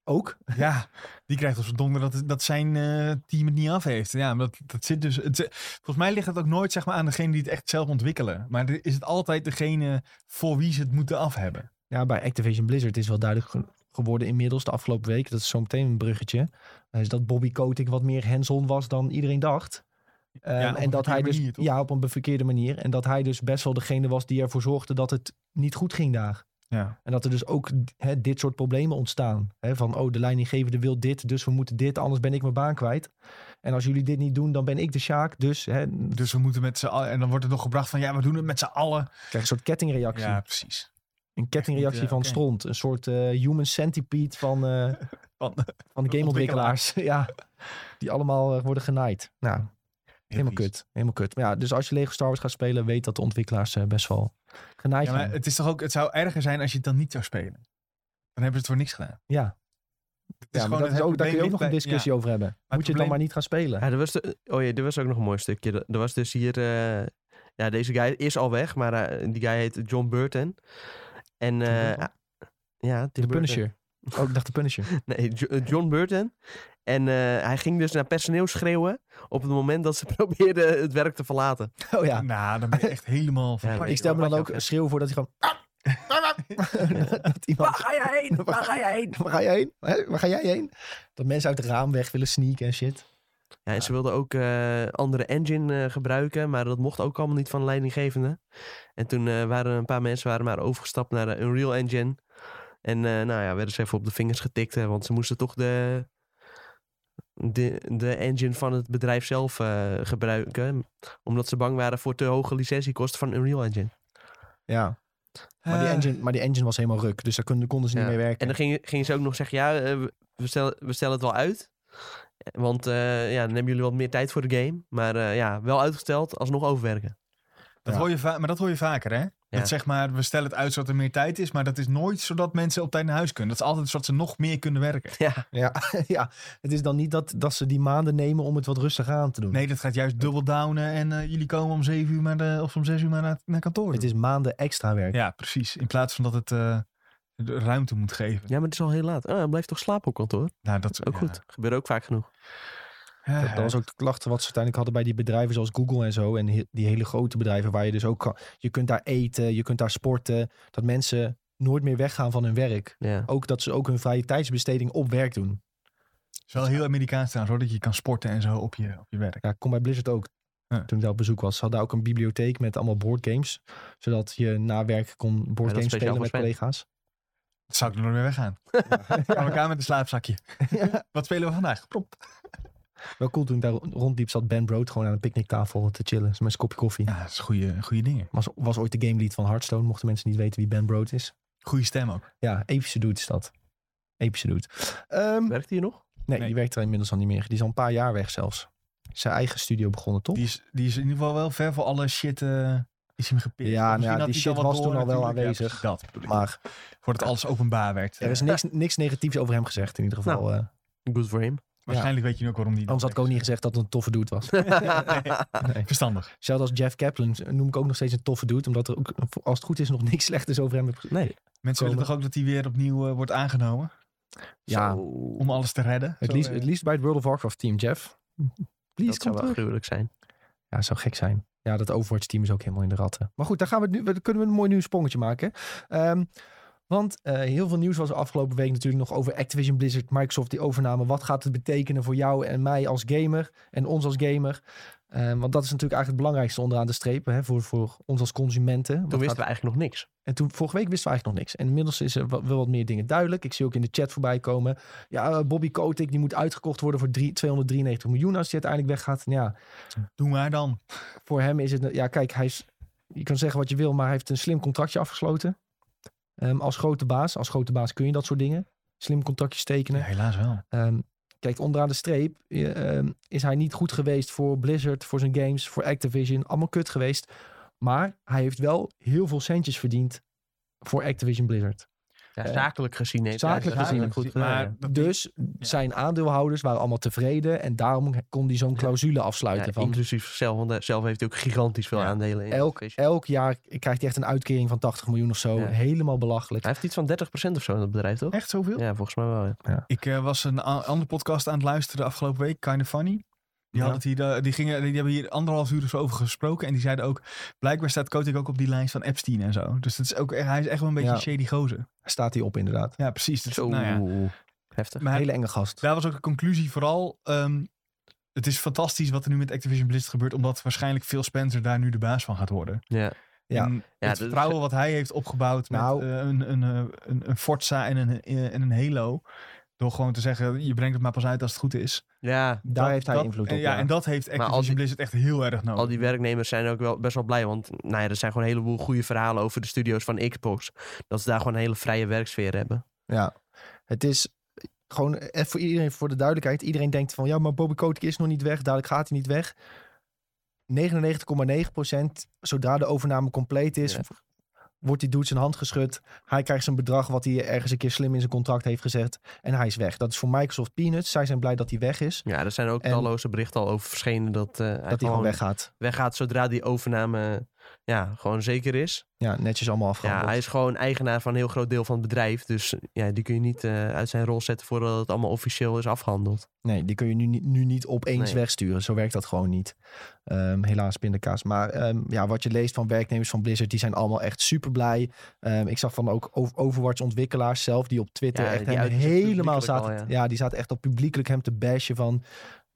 Ook. Ja, die krijgt op zijn donder dat, dat zijn eh, team het niet af heeft. Ja, maar dat, dat zit dus. Het, volgens mij ligt het ook nooit zeg maar, aan degene die het echt zelf ontwikkelen. Maar is het altijd degene voor wie ze het moeten af hebben. Ja, bij Activision Blizzard is wel duidelijk ge- geworden inmiddels de afgelopen week. Dat is zo meteen een bruggetje. eh, Is dat Bobby Kotick wat meer hands-on was dan iedereen dacht. Ehm, Ja, en dat hij dus manier, ja op een verkeerde manier en dat hij dus best wel degene was die ervoor zorgde dat het niet goed ging daar. Ja. En dat er dus ook hè, dit soort problemen ontstaan. Hè, van oh de leidinggevende wil dit, dus we moeten dit, anders ben ik mijn baan kwijt. En als jullie dit niet doen, dan ben ik de Sjaak. Dus hè, krijg Dus we moeten met z'n allen. En dan wordt er nog gebracht van ja, we doen het met z'n allen. je een soort kettingreactie. Ja, precies. Een kettingreactie van stront. Een soort eh, human centipede van, eh, Van- van de gameontwikkelaars. ja, die allemaal eh, worden genaaid. Nou, helemaal vies. kut. Helemaal kut. Maar ja, dus als je Lego Star Wars gaat spelen, weet dat de ontwikkelaars best wel genaaid Ja, maar het, is toch ook, het zou erger zijn als je het dan niet zou spelen. Dan hebben ze het voor niks gedaan. Ja, ja maar dat is ook, daar kun je ook nog een discussie over hebben. Moet je het dan maar niet gaan spelen? Ja, er was de, oh ja, er was ook nog een mooi stukje. Er er was dus hier... eh, ja, deze guy is al weg, maar eh, die guy heet John Burton. En... eh, ja, Tim De Burton. Punisher. Oh, ik dacht de Punisher. Nee, Jo- John Burton. En eh, hij ging dus naar personeel schreeuwen op het moment dat ze probeerden het werk te verlaten. Oh ja. Nou, dan ben je echt helemaal van Ja. Ik stel me dan ook schreeuwen voor dat hij gewoon... dat iemand... ga jij heen? Waar ga jij heen? Waar ga jij heen? Hè? Waar ga jij heen? Dat mensen uit het raam weg willen sneaken en shit. Ja, en ze wilden ook eh, andere engine eh, gebruiken, maar dat mocht ook allemaal niet van de leidinggevende. En toen eh, waren een paar mensen waren maar overgestapt naar de Unreal Engine. En eh, nou ja, werden ze even op de vingers getikt, hè, want ze moesten toch de, de, de engine van het bedrijf zelf eh, gebruiken. Omdat ze bang waren voor te hoge licentiekosten van Unreal Engine. Ja. Maar, die Eh, engine, maar die engine was helemaal ruk. Dus daar konden, konden ze niet mee werken. En dan gingen, gingen ze ook nog zeggen, ja, eh, we- stellen, we stellen het wel uit. Want eh, ja, dan hebben jullie wat meer tijd voor de game. Maar eh, ja, wel uitgesteld, alsnog overwerken. Dat Ja. hoor je maar dat hoor je vaker, hè? Ja. Dat zeg maar, we stellen het uit zodat er meer tijd is, maar dat is nooit zodat mensen op tijd naar huis kunnen. Dat is altijd zodat ze nog meer kunnen werken. Ja, Ja, ja, het is dan niet dat, dat ze die maanden nemen om het wat rustig aan te doen. Nee, dat gaat juist dubbel downen en eh, jullie komen om zeven uur maar de, of om zes uur maar naar, naar kantoor. Het is maanden extra werk. Ja, precies. In plaats van dat het eh, ruimte moet geven. ja, maar het is al heel laat. Ah, blijf toch slapen op kantoor? Nou, dat is Ook ja. goed. Gebeurt ook vaak genoeg. Ja, Dat, dat was ook de klachten wat ze uiteindelijk hadden bij die bedrijven zoals Google en zo. En he- die hele grote bedrijven waar je dus ook kan. Je kunt daar eten, je kunt daar sporten. Dat mensen nooit meer weggaan van hun werk. Ja. Ook dat ze ook hun vrije tijdsbesteding op werk doen. Het is wel heel Amerikaans trouwens, hoor, dat je kan sporten en zo op je, op je werk. Ja, kom bij Blizzard ook. Ja. Toen ik daar op bezoek was. Ze hadden ook een bibliotheek met allemaal boardgames. Zodat je na werk kon boardgames spelen met collega's. Dat zou ik er nooit meer weggaan. Aan elkaar met een slaapzakje. Wat spelen we vandaag? Prop. Wel cool toen ik daar rondliep zat Ben Brood gewoon aan een picknicktafel te chillen. Met zijn kopje koffie. Ja, dat is goede, goede dingen. Was, was ooit de game lead van Hearthstone. Mochten mensen niet weten wie Ben Brood is. Goede stem ook. Ja, epische dude is dat. Epische dude. Ehm, Werkt hij nog? nee, Nee. die werkt er inmiddels al niet meer. Die is al een paar jaar weg zelfs. Zijn eigen studio begonnen, toch? Die is, die is in ieder geval wel ver voor alle shit. eh is hem gepikt. Ja, nou ja, die shit was toen al wel. Ja, aanwezig. dat bedoel ik. Maar Voordat alles openbaar werd. er is Eh, niks, niks negatiefs over hem gezegd in ieder geval. eh. Good for him. Waarschijnlijk weet je nu ook waarom die. anders had ik ook niet gezegd dat het een toffe dude was. Nee. Verstandig. Zelfs als Jeff Kaplan noem ik ook nog steeds een toffe dude. Omdat er ook, als het goed is, nog niks slechts over hem heb gezegd. Nee. Mensen willen toch ook dat hij weer opnieuw eh, wordt aangenomen? Ja, Zo. Om alles te redden? het Zo, liefst, eh, het liefst bij het World of Warcraft team, Jeff. Please, Dat zou wel gruwelijk zijn. Ja, dat zou gek zijn. Ja, dat Overwatch team is ook helemaal in de ratten. Maar goed, daar gaan we het nu, we- kunnen we een mooi nieuw sprongetje maken. Ehm, want eh, heel veel nieuws was afgelopen week natuurlijk nog over Activision Blizzard, Microsoft, die overname. Wat gaat het betekenen voor jou en mij als gamer en ons als gamer? Ehm, want dat is natuurlijk eigenlijk het belangrijkste onderaan de streep hè, voor, voor ons als consumenten. Wat Toen gaat- wisten we eigenlijk nog niks. En toen, vorige week wisten we eigenlijk nog niks. En inmiddels is er wel, wel wat meer dingen duidelijk. Ik zie ook in de chat voorbij komen. Ja, eh, Bobby Kotick, die moet uitgekocht worden voor drie- 293 miljoen als hij uiteindelijk weggaat. Ja, Doe maar dan. voor hem is het... Ja, kijk, hij is... Je kan zeggen wat je wil, maar hij heeft een slim contractje afgesloten. Ehm, als grote baas. Als grote baas kun je dat soort dingen. Slim contractjes tekenen. Ja, helaas wel. Ehm, kijk, onderaan de streep eh, ehm, is hij niet goed geweest voor Blizzard, voor zijn games, voor Activision. Allemaal kut geweest. Maar hij heeft wel heel veel centjes verdiend voor Activision Blizzard. Ja, Eh, zakelijk gezien heeft hij zakelijk gezien, eigenlijk goed gedaan. maar Dus zijn aandeelhouders waren allemaal tevreden. En daarom kon hij zo'n clausule afsluiten. Ja, van inclusief zelf, want hij- zelf heeft hij ook gigantisch veel Ja. aandelen in. elk, elk jaar krijgt hij echt een uitkering van 80 miljoen of zo. Ja. Helemaal belachelijk. Hij heeft iets van 30% of zo in het bedrijf, toch? Echt zoveel? Ja, volgens mij wel. Ja. Ik eh, was een andere podcast aan het luisteren afgelopen week, Kind of Funny. Die, Ja. hadden het hier, eh, die, gingen, die hebben hier anderhalf uur of zo over gesproken. En die zeiden ook, blijkbaar staat Kotick ook op die lijst van Epstein en zo. Dus dat is ook, echt- hij is echt wel een beetje Ja. een shady gozer. Staat hij op inderdaad. Ja, precies. Zo nou ja. heftig. Maar Hele enge gast. daar was ook de conclusie vooral. ehm, het is fantastisch wat er nu met Activision Blizzard gebeurt. Omdat waarschijnlijk Phil Spencer daar nu de baas van gaat worden. Ja. Ja. En Ja, het is- vertrouwen wat hij heeft opgebouwd met Nou. eh, een, een, eh, een, een Forza en een, eh, en een Halo. Door gewoon te zeggen, je brengt het maar pas uit als het goed is. Ja, Daar Dat- heeft hij dat- invloed op. Ja, ja. en dat heeft Activision die- Blizzard echt heel erg nodig. al die werknemers zijn ook wel best wel blij. Want nou ja, er zijn gewoon een heleboel goede verhalen over de studio's van Xbox. Dat ze daar gewoon een hele vrije werksfeer hebben. Ja, het is gewoon even voor iedereen, voor de duidelijkheid. Iedereen denkt van ja, maar Bobby Kotick is nog niet weg. Dadelijk gaat hij niet weg. 99,9% zodra de overname compleet is, Ja. Wordt die dude zijn hand geschud. Hij krijgt zijn bedrag wat hij ergens een keer slim in zijn contract heeft gezet. En hij is weg. Dat is voor Microsoft peanuts. Zij zijn blij dat hij weg is. Ja, er zijn ook En- talloze berichten al over verschenen dat, eh, hij dat hij gewoon gewoon weggaat. weggaat zodra die overname ja, gewoon zeker is. Ja, netjes allemaal Ja, afgehandeld. hij is gewoon eigenaar van een heel groot deel van het bedrijf. Dus ja, die kun je niet eh, uit zijn rol zetten voordat het allemaal officieel is afgehandeld. Nee, die kun je nu, niet- nu niet opeens Nee. wegsturen. Zo werkt dat gewoon niet. Ehm, helaas pindakaas. Maar ehm, ja, wat je leest van werknemers van Blizzard, die zijn allemaal echt super blij. Ehm, ik zag van ook Over- Overwatch ontwikkelaars zelf, die op Twitter Ja, echt hem helemaal zaten. al, ja. ja. die zaten echt op publiekelijk hem te bashen van...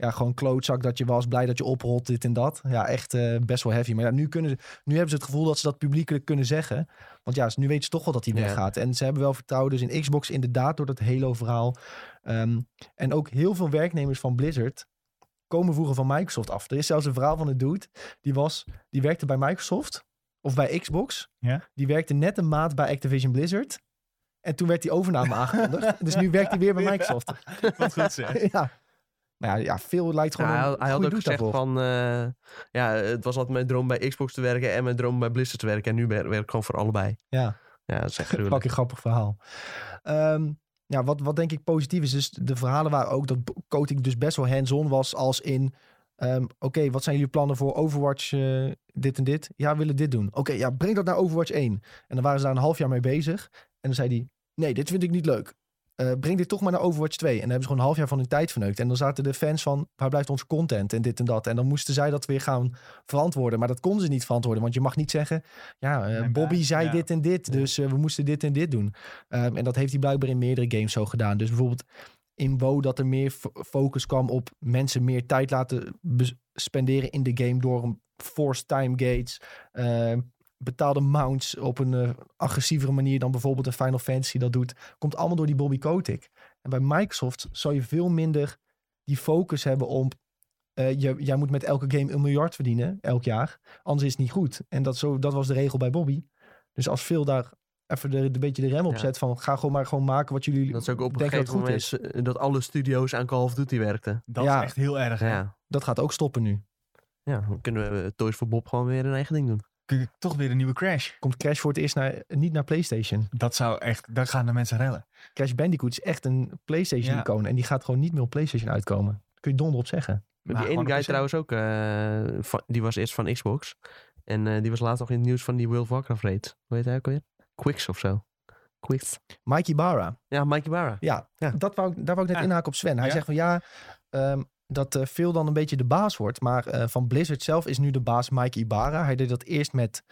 Ja, gewoon klootzak dat je was, blij dat je oprolt, dit en dat. Ja, echt eh, best wel heavy. Maar ja, nu, kunnen ze, nu hebben ze het gevoel dat ze dat publiekelijk kunnen zeggen. Want ja, nu weten ze toch wel dat hij Ja. weggaat. En ze hebben wel vertrouwen dus in Xbox inderdaad door dat Halo-verhaal. Ehm, en ook heel veel werknemers van Blizzard komen vroeger van Microsoft af. Er is zelfs een verhaal van een dude, die, was, die werkte bij Microsoft of bij Xbox. Die werkte net een maand bij Activision Blizzard. En toen werd die overname aangekondigd. dus nu werkt hij weer bij Microsoft. Wat goed zeg. ja. Maar ja, ja, veel lijkt gewoon Ja, hij, had- ook gezegd daarvoor. van... eh, ja, het was altijd mijn droom bij Xbox te werken en mijn droom bij Blizzard te werken. En nu wer- werk ik gewoon voor allebei. Ja. Ja, dat is echt Pak gruwelijk. een grappig verhaal. Ehm, ja, wat, wat denk ik positief is, dus de verhalen waren ook dat Kotick dus best wel hands-on was als in... ehm, Oké, wat zijn jullie plannen voor Overwatch, eh, dit en dit? Ja, we willen dit doen. Oké, ja, breng dat naar Overwatch 1. En dan waren ze daar een half jaar mee bezig. En dan zei hij, nee, dit vind ik niet leuk. Eh, breng dit toch maar naar Overwatch 2. En dan hebben ze gewoon een half jaar van hun tijd verneukt. En dan zaten de fans van, waar blijft onze content en dit en dat. En dan moesten zij dat weer gaan verantwoorden. Maar dat konden ze niet verantwoorden. Want je mag niet zeggen, ja, eh, Bobby zei ja. dit en dit. Dus eh, we moesten dit en dit doen. Ehm, en dat heeft hij blijkbaar in meerdere games zo gedaan. Dus bijvoorbeeld in WoW dat er meer fo- focus kwam op mensen meer tijd laten spenderen in de game door een forced time gates, ehm, betaalde mounts op een eh, agressievere manier dan bijvoorbeeld een Final Fantasy dat doet. Komt allemaal door die Bobby Kotick. En bij Microsoft zou je veel minder die focus hebben op eh, je, jij moet met elke game een miljard verdienen elk jaar. Anders is het niet goed. En dat, zo, dat was de regel bij Bobby. Dus als veel daar even de, de beetje de rem op Ja. zet van ga gewoon maar gewoon maken wat jullie Dat is ook op een denken dat goed is. eh, dat alle studio's aan Call of Duty werkten. Dat Ja. is echt heel erg. hè. Ja. Dat gaat ook stoppen nu. ja, dan kunnen we Toys for Bob gewoon weer een eigen ding doen. Kun je Toch weer een nieuwe Crash. Komt Crash voor het eerst naar, niet naar PlayStation. Dat zou echt, daar gaan de mensen rellen. Crash Bandicoot is echt een PlayStation-icoon. En die gaat gewoon niet meer op PlayStation uitkomen. Kun je donder op zeggen. Maar die ene guy trouwens ook, eh, van- die was eerst van Xbox. En eh, die was laatst nog in het nieuws van die World of Warcraft raid. Hoe heet hij ook alweer? Quicks of zo. Quicks. Mikey Barra. Ja, Mikey Barra. Ja, Ja. Dat wou, ik- daar wou ik net Ja. inhaken op Sven. Hij Ja. zegt van ja, ehm, dat eh Phil dan een beetje de baas wordt. Maar eh, van Blizzard zelf is nu de baas Mike Ibarra. Hij deed dat eerst met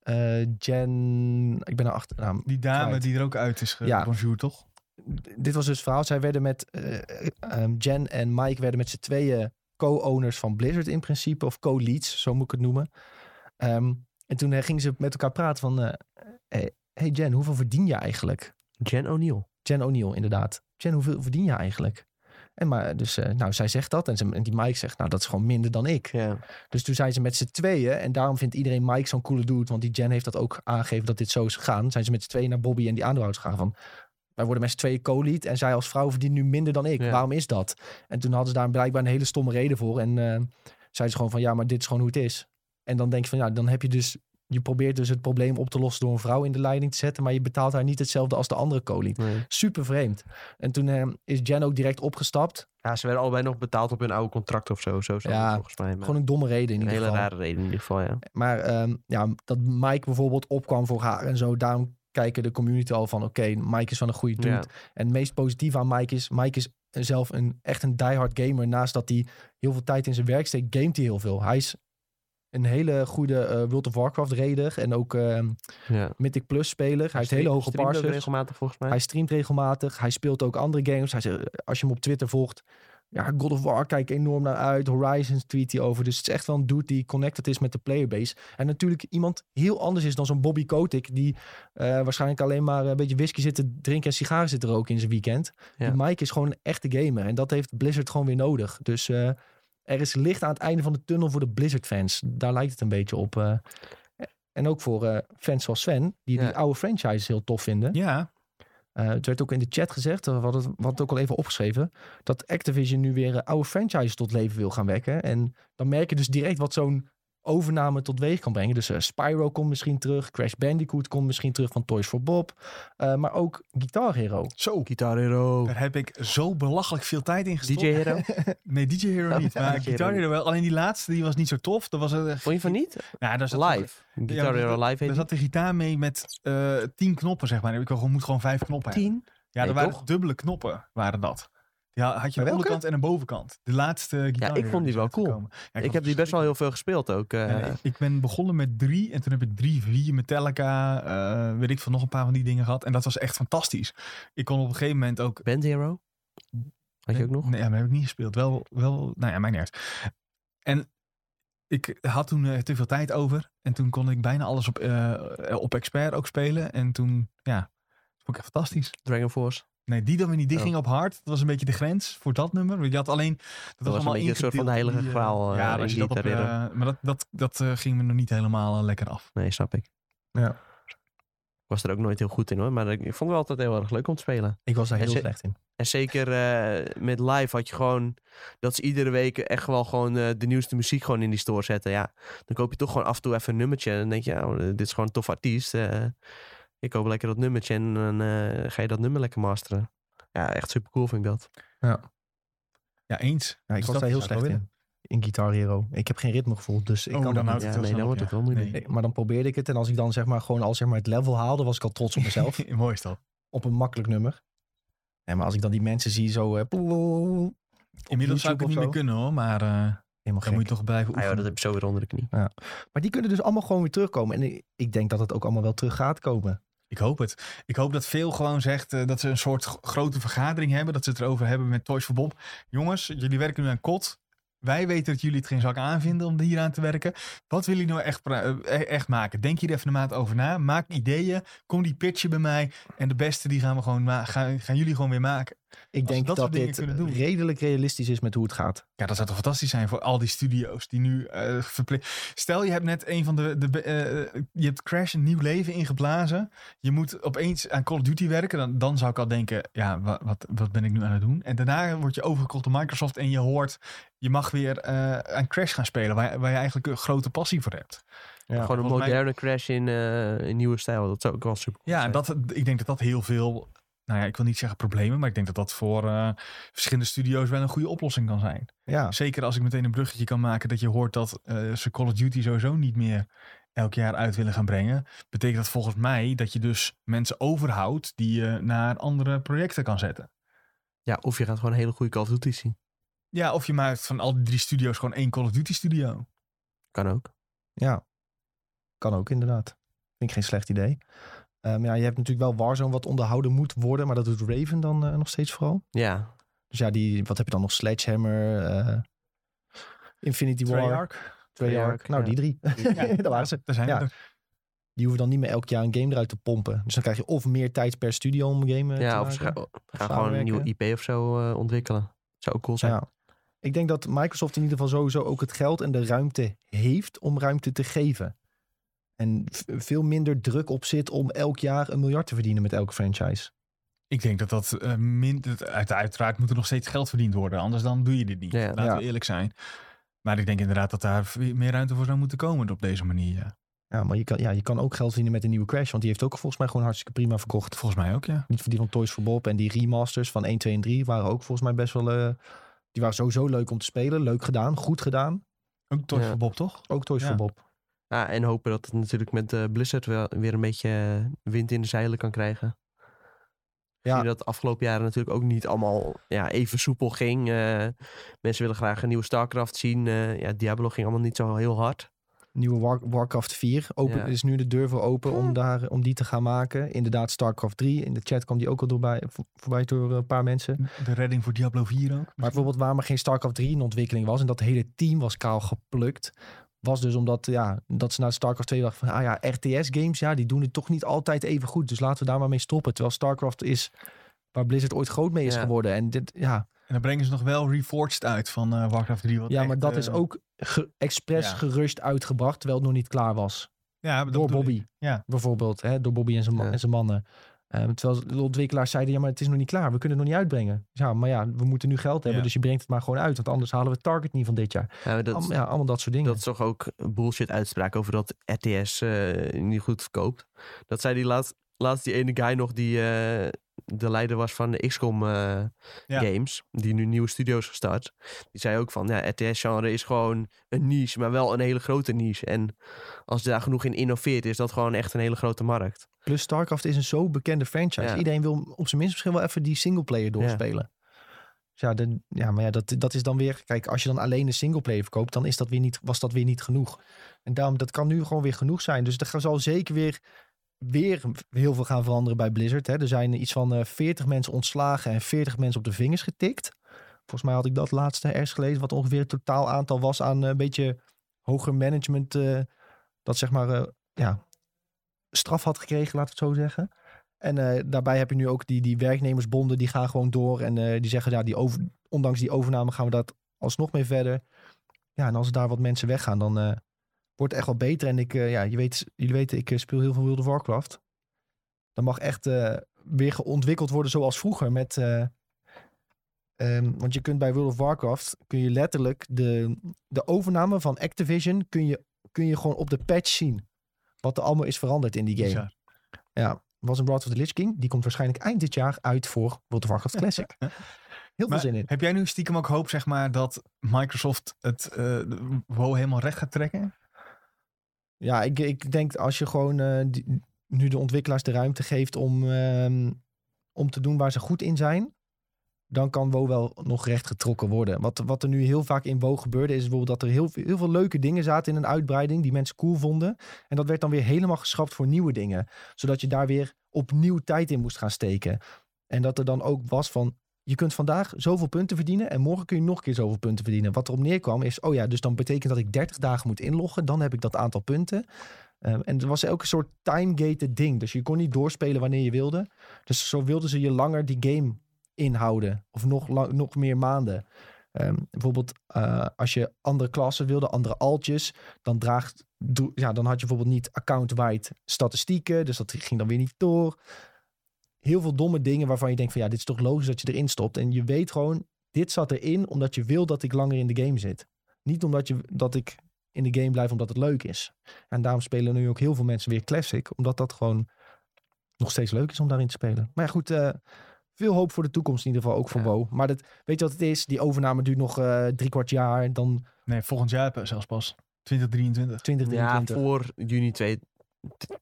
eh, Jen... Ik ben er achternaam. Die dame Kwijt. die er ook uit is Ja. toch? Dit was dus het verhaal. Zij werden met... eh, ehm, Jen en Mike werden met z'n tweeën co-owners van Blizzard in principe. Of co-leads, zo moet ik het noemen. Ehm, en toen gingen ze met elkaar praten van... eh, hey, hey Jen, hoeveel verdien je eigenlijk? Jen O'Neill. Jen O'Neill, inderdaad. Jen, hoeveel verdien je eigenlijk? En maar dus, eh, nou, zij zegt dat. En, ze, en die Mike zegt, nou, dat is gewoon minder dan ik. Ja. Dus toen zijn ze met z'n tweeën. En daarom vindt iedereen Mike zo'n coole dude. Want die Jen heeft dat ook aangegeven dat dit zo is gegaan. Zijn ze met z'n tweeën naar Bobby en die aandeelhouders gegaan van... Wij worden met z'n tweeën co-lead. En zij als vrouw verdient nu minder dan ik. Ja. Waarom is dat? En toen hadden ze daar blijkbaar een hele stomme reden voor. En eh zeiden ze gewoon van, ja, maar dit is gewoon hoe het is. En dan denk je van, ja, dan heb je dus... Je probeert dus het probleem op te lossen door een vrouw in de leiding te zetten. Maar je betaalt haar niet hetzelfde als de andere. Nee. Super vreemd. En toen eh, is Jen ook direct opgestapt. ja, ze werden allebei nog betaald op hun oude contract of zo. Zo zat Ja, volgens mij. Maar Gewoon een domme reden in een ieder hele geval. rare reden in ieder geval, ja. Maar ehm, ja, dat Mike bijvoorbeeld opkwam voor haar en zo. Daarom kijken de community al van oké, Mike is van een goede dude. ja. En het meest positieve aan Mike is, Mike is zelf een, echt een diehard gamer. Naast dat hij heel veel tijd in zijn werk steekt, gamet hij heel veel. Hij is een hele goede eh, World of Warcraft raider en ook ehm ja. Mythic Plus speler. Hij heeft hele hoge ook parsers. regelmatig volgens mij. Hij streamt regelmatig. Hij speelt ook andere games. Hij zegt, als je hem op Twitter volgt, ja, God of War kijk enorm naar uit. Horizons tweet hij over. Dus het is echt wel een dude die connected is met de playerbase. En natuurlijk iemand heel anders is dan zo'n Bobby Kotick. Die eh, waarschijnlijk alleen maar een beetje whisky zit te drinken en sigaren zit te roken in zijn weekend. Ja. Die Mike is gewoon een echte gamer. En dat heeft Blizzard gewoon weer nodig. Dus eh, er is licht aan het einde van de tunnel voor de Blizzard fans. Daar lijkt het een beetje op. eh. en ook voor eh, fans zoals Sven, die Ja. die oude franchises heel tof vinden. Ja, Eh, het werd ook in de chat gezegd, we hadden, het- we hadden het ook al even opgeschreven, dat Activision nu weer oude franchises tot leven wil gaan wekken. En dan merk je dus direct wat zo'n overname tot weeg kan brengen. Dus eh, Spyro komt misschien terug, Crash Bandicoot komt misschien terug van Toys for Bob, eh, maar ook Guitar Hero. zo. Guitar Hero. Daar heb ik zo belachelijk veel tijd in gestopt. DJ Hero. Nee, DJ Hero Oh, niet. ja, Maar Guitar Hero Hero wel. Alleen die laatste, die was niet zo tof. Dat was het. Vond je van niet? Ja, daar zat Live. Guitar Ja, Hero daar- Live heet Daar zat de gitaar mee met eh, tien knoppen, zeg maar. Ik wil gewoon, moet gewoon vijf knoppen hebben. Tien. Ja, Nee, er waren toch? dubbele knoppen, waren dat. Ja, had je een onderkant en een bovenkant. De laatste Guitar ik vond die wel cool. Ja, Ik heb die best wel heel veel gespeeld ook. eh. Ja, ik, ik ben begonnen met drie en toen heb ik drie, vier Metallica, eh, weet ik veel, nog een paar van die dingen gehad. En dat was echt fantastisch. Ik kon op een gegeven moment ook... Band Hero. Had je ook nog? Nee, ja, maar heb ik niet gespeeld. Wel, wel nou ja, mijn uit. En ik had toen eh, te veel tijd over. En toen kon ik bijna alles op, op expert ook spelen. En toen, ja, vond ik echt fantastisch. Dragon Force. Nee, die dan weer niet. Die Oh. ging op hard. Dat was een beetje de grens voor dat nummer. Je had alleen... Dat, was een allemaal beetje een soort van de heilige eh, graal, eh, ja, je dat op, Hero. eh, maar dat, dat, dat eh, ging me nog niet helemaal eh, lekker af. Nee, snap ik. Ja. Ik was er ook nooit heel goed in hoor. Maar ik vond het wel altijd heel erg leuk om te spelen. Ik was daar heel slecht in. En zeker eh, met live had je gewoon... Dat ze iedere week echt wel gewoon eh, de nieuwste muziek gewoon in die store zetten. Ja, dan koop je toch gewoon af en toe even een nummertje. En dan denk je, oh, dit is gewoon een tof artiest. eh, ik koop lekker dat nummertje en dan eh, ga je dat nummer lekker masteren. Ja, echt super cool vind ik dat. Ja, eens. Ja, ik Dus was dat daar heel ik slecht in. In Guitar Hero. Ik heb geen ritmegevoel, dus ik Oh, kan dan dat houdt niet. Ja, het nee, wel dan wordt het ja. wel moeilijk. Nee, Maar dan probeerde ik het. En als ik dan zeg maar gewoon al zeg maar het level haalde, was ik al trots op mezelf. Nee. Mooi is dat. op een makkelijk nummer. En maar als ik dan die mensen zie zo... eh, Inmiddels zou ik het niet meer kunnen hoor. Maar eh, Helemaal dan gek. moet je toch blijven Ah, joh, oefenen. dat heb je zo weer onder de knie. Maar die kunnen dus allemaal gewoon weer terugkomen. En ik- ik denk dat het ook allemaal wel terug gaat komen. Ik hoop het. Ik hoop dat veel gewoon zegt eh, dat ze een soort grote vergadering hebben. Dat ze het erover hebben met Toys for Bob. Jongens, jullie werken nu aan kot. Wij weten dat jullie het geen zak aanvinden om hier aan te werken. Wat willen jullie nou echt, eh, e- echt maken? Denk hier even een maand over na. Maak ideeën. Kom die pitchen bij mij. En de beste die gaan, we gewoon gaan, gaan jullie gewoon weer maken. Ik Als denk dat dit redelijk realistisch is met hoe het gaat. Ja, dat zou toch fantastisch zijn voor al die studio's die nu eh verplicht. Stel, je hebt net een van de. de eh, je hebt Crash een nieuw leven ingeblazen. Je moet opeens aan Call of Duty werken. Dan, dan zou ik al denken: ja, wat, wat, wat ben ik nu aan het doen? En daarna word je overgekocht door Microsoft en je hoort. Je mag weer eh, aan Crash gaan spelen, waar, waar je eigenlijk een grote passie voor hebt. Ja, gewoon een mij- moderne crash in, in nieuwe stijl. Dat zou ook wel super cool Ja, en dat, ik denk dat dat heel veel. Nou ja, ik wil niet zeggen problemen, maar ik denk dat dat voor eh, verschillende studio's wel een goede oplossing kan zijn. ja. Zeker als ik meteen een bruggetje kan maken dat je hoort dat ze Call of Duty sowieso niet meer elk jaar uit willen gaan brengen. Betekent dat volgens mij dat je dus mensen overhoudt die je naar andere projecten kan zetten. ja, of je gaat gewoon een hele goede Call of Duty zien. Ja, of je maakt van al die drie studio's gewoon één Call of Duty studio. Kan ook. ja, kan ook inderdaad. Vind ik geen slecht idee. Ehm, ja, je hebt natuurlijk wel Warzone wat onderhouden moet worden. Maar dat doet Raven dan eh, nog steeds vooral. Ja, Dus ja, die, wat heb je dan nog? Sledgehammer, eh, Infinity War, Treyarch. Treyarch. Nou, ja. die drie. Daar waren ze. Daar zijn Ja. er. Die hoeven dan niet meer elk jaar een game eruit te pompen. Dus dan krijg je of meer tijd per studio om een game eh, ja te of ze maken. gaan, gaan gewoon een nieuwe. IP of zo eh, ontwikkelen. Zou ook cool zijn. Ja. Ik denk dat Microsoft in ieder geval sowieso ook het geld en de ruimte heeft om ruimte te geven. En veel minder druk op zit om elk jaar een miljard te verdienen met elke franchise. Ik denk dat dat eh, min, dat uit, uiteraard moet er nog steeds geld verdiend worden. Anders dan doe je dit niet. Ja. Laten Ja. we eerlijk zijn. Maar ik denk inderdaad dat daar meer ruimte voor zou moeten komen op deze manier. Ja. Ja, maar je kan, ja, je kan ook geld verdienen met een nieuwe Crash. Want die heeft ook volgens mij gewoon hartstikke prima verkocht. Volgens mij ook, ja. Niet voor die van Toys for Bob. En die remasters van 1, 2 en 3 waren ook volgens mij best wel... eh, die waren sowieso leuk om te spelen. Leuk gedaan, goed gedaan. Ook Toys Ja. for Bob, toch? Ook Toys Ja. for Bob. Ja, en hopen dat het natuurlijk met eh, Blizzard wel, weer een beetje eh, wind in de zeilen kan krijgen. Ja. Dat de afgelopen jaren natuurlijk ook niet allemaal ja, even soepel ging. Eh, mensen willen graag een nieuwe StarCraft zien. Ja, Diablo ging allemaal niet zo heel hard. Nieuwe War- Warcraft 4. Open, Ja. is nu de deur voor open om, daar, om die te gaan maken. Inderdaad, StarCraft 3. In de chat kwam die ook al doorbij, voor- voorbij door een paar mensen. De redding voor Diablo 4 ook. Maar bijvoorbeeld waarom er geen StarCraft 3 in ontwikkeling was en dat hele team was kaal geplukt, was dus omdat ja, dat ze naar StarCraft 2 dachten van ah ja, RTS games, ja, die doen het toch niet altijd even goed. Dus laten we daar maar mee stoppen. Terwijl StarCraft is waar Blizzard ooit groot mee is Ja. geworden. En dit, ja, En dan brengen ze nog wel Reforged uit van eh, Warcraft 3. wat ja, echt, maar dat eh, is ook ge- expres ja. gerust uitgebracht, terwijl het nog niet klaar was. Ja, door ik. Bobby, Ja. bijvoorbeeld. Hè, door Bobby en zijn, ma- Ja. en zijn mannen. Ehm, terwijl de ontwikkelaars zeiden, ja, maar het is nog niet klaar. We kunnen het nog niet uitbrengen. Ja, maar ja, we moeten nu geld hebben, Ja. dus je brengt het maar gewoon uit. Want anders halen we het target niet van dit jaar. Ja, dat, Allemaal, ja, allemaal dat soort dingen. dat is toch ook bullshit uitspraak over dat RTS eh, niet goed verkoopt. Dat zei die laatst, laatst die ene guy nog die eh, de leider was van de XCOM eh, Ja. games. Die nu nieuwe studio's gestart. Die zei ook van, ja, RTS-genre is gewoon een niche, maar wel een hele grote niche. En als daar genoeg in innoveert, is dat gewoon echt een hele grote markt. Plus StarCraft is een zo bekende franchise. Ja. Iedereen wil op zijn minst misschien wel even die singleplayer doorspelen. Dus ja, de, ja, maar ja, dat, dat is dan weer... Kijk, als je dan alleen de singleplayer verkoopt, dan is dat weer niet, was dat weer niet genoeg. En daarom, dat kan nu gewoon weer genoeg zijn. Dus er zal zeker weer, weer heel veel gaan veranderen bij Blizzard. Hè. Er zijn iets van eh 40 mensen ontslagen en 40 mensen op de vingers getikt. Volgens mij had ik dat laatste ergens gelezen, wat ongeveer het totaal aantal was aan eh, een beetje hoger management. eh, dat zeg maar, eh, ja, straf had gekregen, laten we het zo zeggen. En eh, daarbij heb je nu ook die, die werknemersbonden, die gaan gewoon door. En eh, die zeggen, ja, die ondanks die overname gaan we dat alsnog mee verder. Ja, en als daar wat mensen weggaan, dan eh, wordt echt wel beter. En ik, eh, ja, je weet, jullie weten, ik eh, speel heel veel World of Warcraft. Dan mag echt eh, weer geontwikkeld worden zoals vroeger. Met, eh, ehm, want je kunt bij World of Warcraft, kun je letterlijk de, de overname van Activision, kun je, kun je gewoon op de patch zien. Wat er allemaal is veranderd in die game. Bizar. Ja, was een Wrath of the Lich King. Die komt waarschijnlijk eind dit jaar uit voor World of Warcraft Classic. Heel veel zin in. Heb jij nu stiekem ook hoop, zeg maar, dat Microsoft het eh, WoW helemaal recht gaat trekken? Ja, ik, ik denk als je gewoon eh, nu de ontwikkelaars de ruimte geeft om, ehm, om te doen waar ze goed in zijn, dan kan WoW wel nog recht getrokken worden. Wat, wat er nu heel vaak in WoW gebeurde, is bijvoorbeeld dat er heel, heel veel leuke dingen zaten in een uitbreiding die mensen cool vonden. En dat werd dan weer helemaal geschrapt voor nieuwe dingen. Zodat je daar weer opnieuw tijd in moest gaan steken. En dat er dan ook was van, je kunt vandaag zoveel punten verdienen en morgen kun je nog een keer zoveel punten verdienen. Wat erop neerkwam is, oh ja, dus dan betekent dat ik 30 dagen moet inloggen. Dan heb ik dat aantal punten. Ehm, en er was een soort time-gated ding. Dus je kon niet doorspelen wanneer je wilde. Dus zo wilden ze je langer die game inhouden. Of nog, lang, nog meer maanden. Ehm, bijvoorbeeld eh, als je andere klassen wilde, andere altjes. Dan, draagt, ja, dan had je bijvoorbeeld niet account-wide statistieken. Dus dat ging dan weer niet door. Heel veel domme dingen waarvan je denkt van ja, dit is toch logisch dat je erin stopt. En je weet gewoon, dit zat erin omdat je wil dat ik langer in de game zit. Niet omdat je, dat ik in de game blijf omdat het leuk is. En daarom spelen nu ook heel veel mensen weer Classic. Omdat dat gewoon nog steeds leuk is om daarin te spelen. Maar ja, goed, eh, veel hoop voor de toekomst in ieder geval. Ook voor Ja. WoW. Maar dat, weet je wat het is? Die overname duurt nog eh drie kwart jaar. Dan Nee, volgend jaar zelfs pas. 2023. 2023. Ja, voor juni 2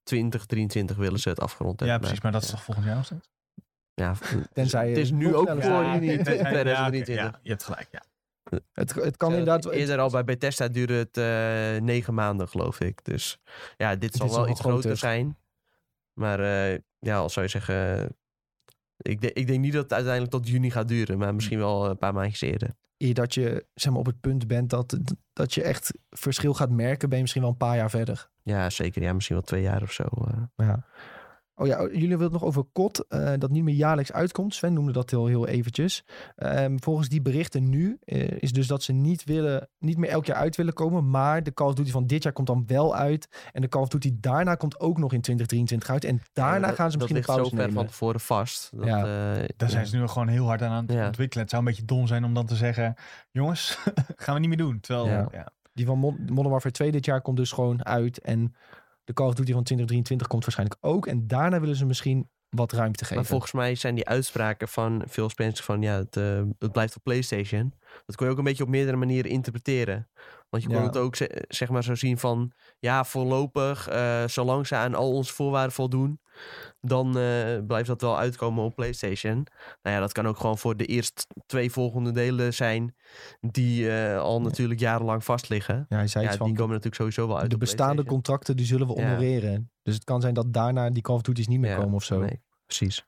2023 willen ze het afgerond Ja, hebben. precies. Maar dat is toch volgend jaar nog steeds? Ja, Tenzij het is nu ook voor Ja, oké, 2023. ja, je hebt gelijk, ja. Het, het kan Ja, inderdaad... Eerder al bij Bethesda duurde het eh, negen maanden, geloof ik. Dus ja, dit zal wel iets groter zijn. Maar eh, ja, al zou je zeggen... ik, de- ik denk niet dat het uiteindelijk tot juni gaat duren. Maar misschien wel een paar maandjes eerder. eer dat je zeg maar, op het punt bent dat, dat je echt verschil gaat merken, ben je misschien wel een paar jaar verder. Ja, zeker. Ja, misschien wel twee jaar of zo. eh. Ja. Oh ja, jullie willen het nog over COD, eh, dat niet meer jaarlijks uitkomt. Sven noemde dat heel, heel eventjes. Ehm, volgens die berichten nu eh, is dus dat ze niet, willen, niet meer elk jaar uit willen komen. Maar de Call of Duty van dit jaar komt dan wel uit. En de Call of Duty daarna komt ook nog in 2023 uit. En daarna Ja, gaan ze dat misschien een ligt pauze zo ver nemen. van tevoren vast. Dat, Ja. eh, Daar zijn ze nu gewoon heel hard aan aan het Ja. ontwikkelen. Het zou een beetje dom zijn om dan te zeggen... Jongens, gaan we niet meer doen. Terwijl, Ja. Die van Mod- Modern Warfare 2 dit jaar komt dus gewoon uit. En de Call of Duty van 2023 komt waarschijnlijk ook. En daarna willen ze misschien wat ruimte geven. Maar volgens mij zijn die uitspraken van Phil Spencer van ja, het, eh, het blijft op PlayStation. Dat kon je ook een beetje op meerdere manieren interpreteren. Want je kon Ja. het ook ze- zeg maar zo zien van... Ja, voorlopig, eh, zolang ze aan al onze voorwaarden voldoen... dan eh, blijft dat wel uitkomen op PlayStation. Nou ja, dat kan ook gewoon voor de eerst twee volgende delen zijn... die eh, al natuurlijk jarenlang vastliggen. Ja, hij zei Ja, iets die van, komen natuurlijk sowieso wel uit de op bestaande contracten die zullen we Ja. honoreren. Dus het kan zijn dat daarna die Call of Duty's niet meer Ja, komen of zo. Nee, precies.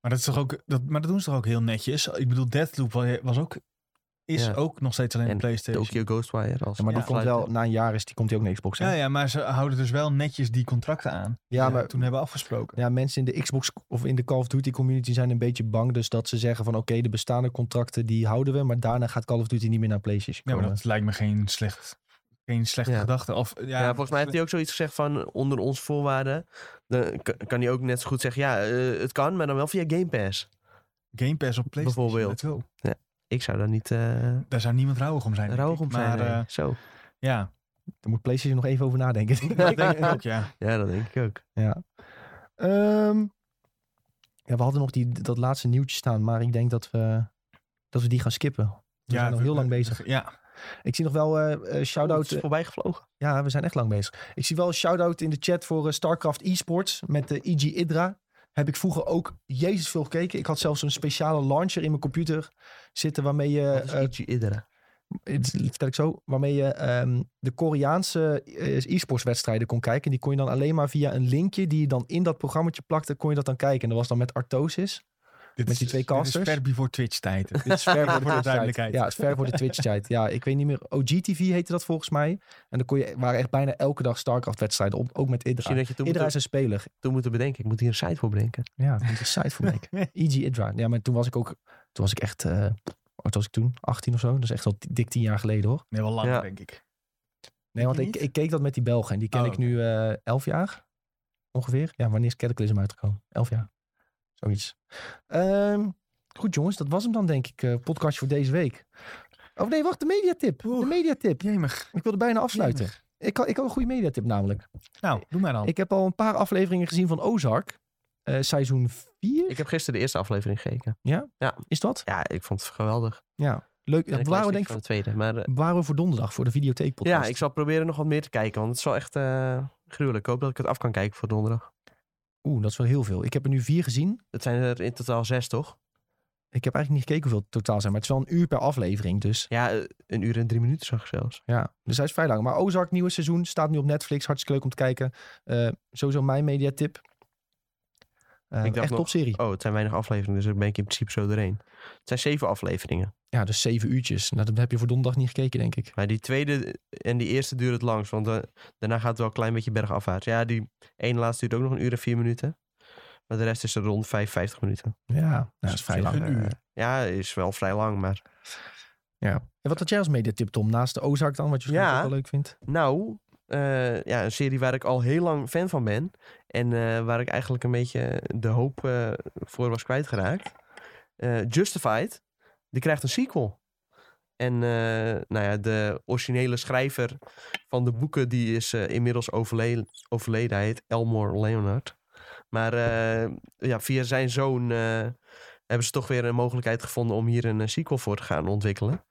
Maar dat, is toch ook, dat, maar dat doen ze toch ook heel netjes? Ik bedoel, Deathloop wa- was ook, is Ja. ook nog steeds alleen En op PlayStation. Tokyo Ghostwire. Als Ja, maar die Ja. komt wel, na een jaar is die, komt die ook naar Xbox. hè? Ja, ja, maar ze houden dus wel netjes die contracten aan. Ja, we maar toen hebben afgesproken. ja, mensen in de Xbox of in de Call of Duty community zijn een beetje bang. Dus dat ze zeggen van oké, de bestaande contracten die houden we. Maar daarna gaat Call of Duty niet meer naar PlayStation Ja, maar komen. dat lijkt me geen, slecht, geen slechte Ja. gedachte. Of, ja, Ja, volgens mij heeft hij ook zoiets gezegd van onder onze voorwaarden. Dan kan hij ook net zo goed zeggen, ja, eh, het kan, maar dan wel via Game Pass. Game Pass op PlayStation. Bijvoorbeeld. go. Ik zou daar niet eh Daar zou niemand rouwig om zijn. rouwig om zijn. Maar nee. eh, Zo. ja, Daar moet PlayStation nog even over nadenken. dat denk ik ook, ja. Ja, dat denk ik ook. Ja. Ehm, ja, we hadden nog die, dat laatste nieuwtje staan, maar ik denk dat we, dat we die gaan skippen. We ja, zijn al heel lang bezig. Ja, Ik zie nog wel Oh, het shout-out. is voorbij gevlogen. ja, we zijn echt lang bezig. Ik zie wel een shout-out in de chat voor StarCraft eSports met de IG Idra. Heb ik vroeger ook jezus veel gekeken. Ik had zelfs een speciale launcher in mijn computer zitten waarmee je... Eh, Idra? het vertel ik zo, waarmee je ehm, de Koreaanse eh, e-sports wedstrijden kon kijken. En die kon je dan alleen maar via een linkje die je dan in dat programmaatje plakte, kon je dat dan kijken. En dat was dan met Artosis. Dit Met is- die twee dit is casters? ver before Twitch tijd. Dit is ver voor de, Voor duidelijkheid. Ja, het is ver voor de Twitch tijd. Ja, ik weet niet meer. OGTV heette dat volgens mij. En dan kon je, waren echt bijna elke dag StarCraft wedstrijden op, ook met Idra. Misschien dat je toen Idra moet, is een speler. toen moeten bedenken. Ik moet hier een site voor bedenken. Ja, dat is een site voor mij. EG Idra. Ja, maar toen was ik ook, toen was ik echt, eh wat was ik toen? 18 of zo. Dat is echt al dik 10 jaar geleden hoor. Nee, wel langer, Ja. denk ik. Nee, want ik, ik keek dat met die Belgen. En die ken Oh, ik nu eh 11 jaar. Ongeveer. Ja, wanneer is Cataclysm uitgekomen? 11 jaar. Zoiets. Ehm, goed jongens, dat was hem dan denk ik. eh podcastje voor deze week. Oh nee, wacht. De mediatip. De mediatip. Jemig. Ik wilde bijna afsluiten. Jemig. Ik had, ik had een goede mediatip namelijk. Nou, doe maar dan. Ik heb al een paar afleveringen gezien van Ozark. Eh, seizoen 4. Ik heb gisteren de eerste aflevering gekeken. Is dat? Ja, ik vond het geweldig. Ja. Leuk. En Dat ik bewaren we denk ik van de tweede. Maar eh, bewaren we voor donderdag. Voor de videotheek podcast. ja, ik zal proberen nog wat meer te kijken. Want het is wel echt eh, gruwelijk. Ik hoop dat ik het af kan kijken voor donderdag. Oeh, dat is wel heel veel. Ik heb er nu vier gezien. Het zijn er in totaal zes, toch? Ik heb eigenlijk niet gekeken hoeveel het totaal zijn. Maar het is wel een uur per aflevering. Dus Ja, eh, een uur en drie minuten zag ik zelfs. Ja, dus hij is vrij lang. Maar Ozark, nieuwe seizoen, staat nu op Netflix. Hartstikke leuk om te kijken. Eh, sowieso mijn mediatip. Eh Ik echt topserie. Oh, het zijn weinig afleveringen, dus daar ben ik in principe zo doorheen. Het zijn zeven afleveringen. Ja, dus zeven uurtjes. Nou, dat heb je voor donderdag niet gekeken, denk ik. Maar die tweede en die eerste duurt het langst, want eh, daarna gaat het wel een klein beetje bergafwaarts. Ja, die ene laatste duurt ook nog een uur en vier minuten. Maar de rest is er rond 55 minuten. Ja, nou, dat is vrij lang. een uur. eh, Ja, is wel vrij lang, maar... ja. En wat had jij als mediatip, Tom? Naast de Ozark dan, wat je Ja. ook wel leuk vindt? Nou, eh, ja, een serie waar ik al heel lang fan van ben. En eh, waar ik eigenlijk een beetje de hoop eh, voor was kwijtgeraakt. Justified, die krijgt een sequel. En nou ja, de originele schrijver van de boeken, die is inmiddels overleden. overleden. Hij heet Elmore Leonard. Maar ja, via zijn zoon hebben ze toch weer een mogelijkheid gevonden om hier een sequel voor te gaan ontwikkelen.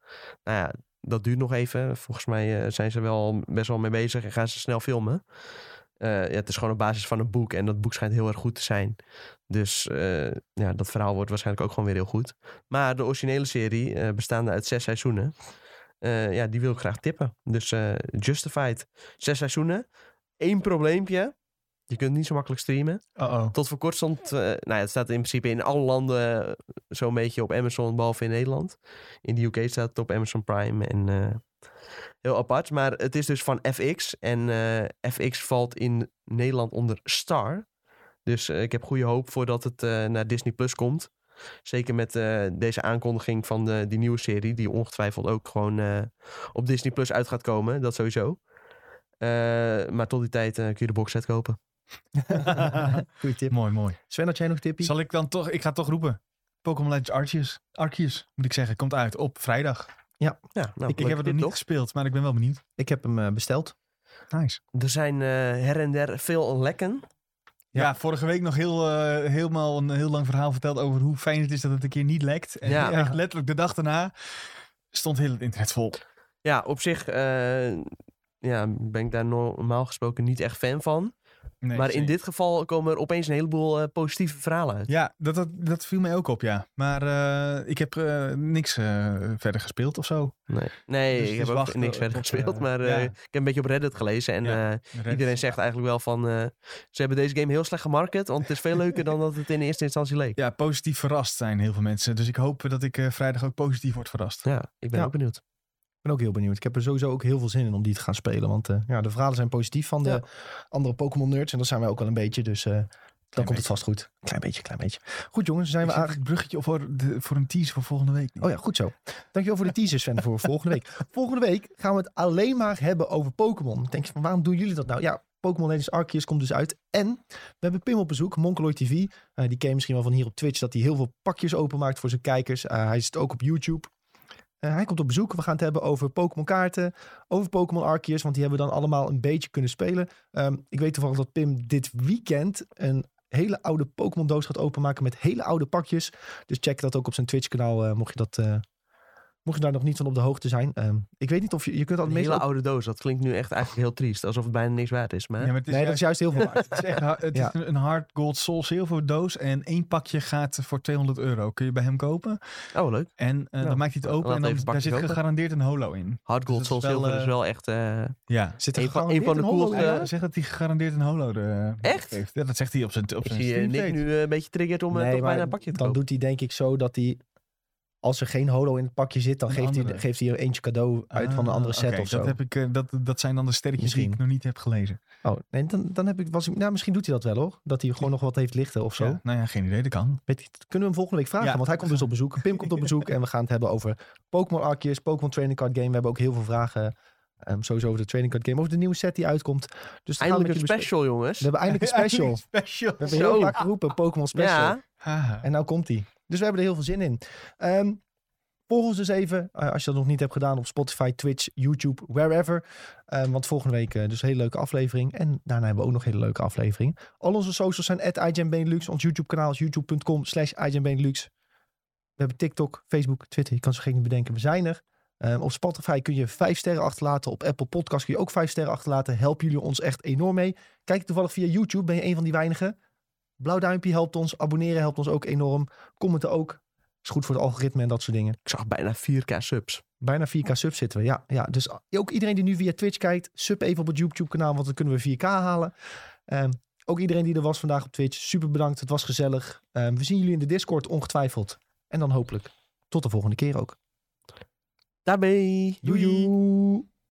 Nou ja, dat duurt nog even. Volgens mij eh, zijn ze wel best wel mee bezig en gaan ze snel filmen. Eh, ja, het is gewoon op basis van een boek en dat boek schijnt heel erg goed te zijn. Dus eh, ja, dat verhaal wordt waarschijnlijk ook gewoon weer heel goed. Maar de originele serie, eh, bestaande uit zes seizoenen, ja, die wil ik graag tippen. Dus Justified, zes seizoenen. Eén probleempje. Je kunt niet zo makkelijk streamen. Tot voor kort stond, eh, nou ja, het staat in principe in alle landen eh, zo'n beetje op Amazon, behalve in Nederland. In de UK staat het op Amazon Prime en eh, heel apart. Maar het is dus van FX en FX valt in Nederland onder Star. Dus ik heb goede hoop voordat het naar Disney Plus komt. Zeker met deze aankondiging van de, die nieuwe serie, die ongetwijfeld ook gewoon op Disney Plus uit gaat komen. Dat sowieso. Maar tot die tijd kun je de box set kopen. Goeie tip. mooi, mooi. Sven, had jij nog tippie? Zal ik dan toch, ik ga toch roepen. Pokémon Legends Arceus, Arceus, moet ik zeggen, komt uit op vrijdag. Ja, nou, ik ik heb het nog niet toch? gespeeld, maar ik ben wel benieuwd. Ik heb hem eh, besteld. Nice. Er zijn eh, her en der veel lekken. Ja, vorige week nog heel, eh, helemaal een heel lang verhaal verteld over hoe fijn het is dat het een keer niet lekt. En Ja. echt letterlijk de dag daarna stond heel het internet vol. Ja, op zich eh, ja, ben ik daar normaal gesproken niet echt fan van. Nee, maar in dit geval komen er opeens een heleboel eh, positieve verhalen uit. Ja, dat, dat, dat viel mij ook op, ja. Maar eh, ik heb eh, niks verder gespeeld of zo. Nee, nee Dus ik heb is ook niks verder op, gespeeld. maar ja. ik heb een beetje op Reddit gelezen. En Ja, Reddit. iedereen zegt eigenlijk wel van... ze hebben deze game heel slecht gemarket. Want het is veel leuker dan dat het in eerste instantie leek. Ja, positief verrast zijn heel veel mensen. Dus ik hoop dat ik vrijdag ook positief word verrast. Ja, ik ben ook benieuwd. Ik ben ook heel benieuwd. Ik heb er sowieso ook heel veel zin in om die te gaan spelen. Want eh, ja, de verhalen zijn positief van de Ja. andere Pokémon nerds. En dat zijn wij ook wel een beetje. Dus eh, dan komt het vast goed. Klein beetje, klein beetje. Goed jongens, zijn we het bruggetje voor, de, voor een teaser voor volgende week. Oh ja, goed zo. Dankjewel voor de teasers, Sven, voor volgende week. Volgende week gaan we het alleen maar hebben over Pokémon. Denk je van, waarom doen jullie dat nou? Ja, Pokémon Legends Arceus komt dus uit. En we hebben Pim op bezoek, Mongoloid TV. Eh, die ken je misschien wel van hier op Twitch, dat hij heel veel pakjes openmaakt voor zijn kijkers. Eh, hij zit ook op YouTube. Eh, hij komt op bezoek. We gaan het hebben over Pokémon kaarten, over Pokémon Arceus, want die hebben we dan allemaal een beetje kunnen spelen. Ehm, ik weet toevallig dat Pim dit weekend een hele oude Pokémon doos gaat openmaken met hele oude pakjes. Dus check dat ook op zijn Twitch kanaal, eh, mocht je dat... Mocht je daar nog niet van op de hoogte zijn. Ehm, ik weet niet of je... Je kunt dat Een meestal... hele oude doos. Dat klinkt nu echt eigenlijk heel triest. Alsof het bijna niks waard is. Maar Ja, maar het is nee, dat is juist, juist heel veel waard. het is echt het Ja. is een hard gold soul silver doos. En één pakje gaat voor 200 euro. Kun je bij hem kopen. oh, leuk. En eh, Ja. dan maakt hij het open. Laat En dan, daar zit open. gegarandeerd een holo in. Hard Dus Gold het Soul is wel, Silver is eh, wel echt... eh, Ja. Zit er Een van- gegarandeerd een van de coolste- zegt dat hij gegarandeerd een holo er, Echt? heeft. Ja, dat zegt hij op zijn, op ik zijn zie stream Nick nu een beetje triggerd om Nee, toch bijna een pakje te dan doet hij denk ik zo dat hij... Als er geen holo in het pakje zit, dan geeft hij, geeft hij er eentje cadeau uit van een Ah, andere set oké, of zo. Dat, heb ik, eh, dat, dat zijn dan de sterretjes die ik nog niet heb gelezen. Oh, nee, dan, dan heb ik, was ik, nou, misschien doet hij dat wel hoor. Dat hij gewoon nog wat heeft lichten of zo. Ja, nou ja, geen idee, dat kan. Weet kunnen we hem volgende week vragen, Ja. want hij komt dus op bezoek. Pim komt op bezoek en we gaan het hebben over Pokémon Arceus, Pokémon Training Card Game. We hebben ook heel veel vragen, ehm, sowieso over de Training Card Game, over de nieuwe set die uitkomt. Dus Eindelijk een special, jongens. We hebben eindelijk een special. special. We hebben heel Zo. vaak geroepen, Pokémon Special. Ja. En nou komt hij. Dus we hebben er heel veel zin in. Ehm volg ons dus even, eh, als je dat nog niet hebt gedaan, op Spotify, Twitch, YouTube, wherever. Ehm, want volgende week eh, dus een hele leuke aflevering. En daarna hebben we ook nog hele leuke aflevering. Al onze socials zijn at. Ons YouTube kanaal is youtube.com slash. We hebben TikTok, Facebook, Twitter. Je kan ze niet bedenken. We zijn er. Ehm, op Spotify kun je vijf sterren achterlaten. Op Apple Podcast kun je ook vijf sterren achterlaten. Helpen jullie ons echt enorm mee. Kijk toevallig via YouTube. Ben je een van die weinigen. Blauw duimpje helpt ons. Abonneren helpt ons ook enorm. Commenten ook. Is goed voor het algoritme en dat soort dingen. ik zag bijna 4k subs. Bijna 4K subs zitten we. Ja, ja, dus ook iedereen die nu via Twitch kijkt, sub even op het YouTube kanaal, want dan kunnen we 4K halen. Ehm, ook iedereen die er was vandaag op Twitch, super bedankt. Het was gezellig. Ehm, we zien jullie in de Discord ongetwijfeld. En dan hopelijk tot de volgende keer ook. Daarbij. Doei. doei.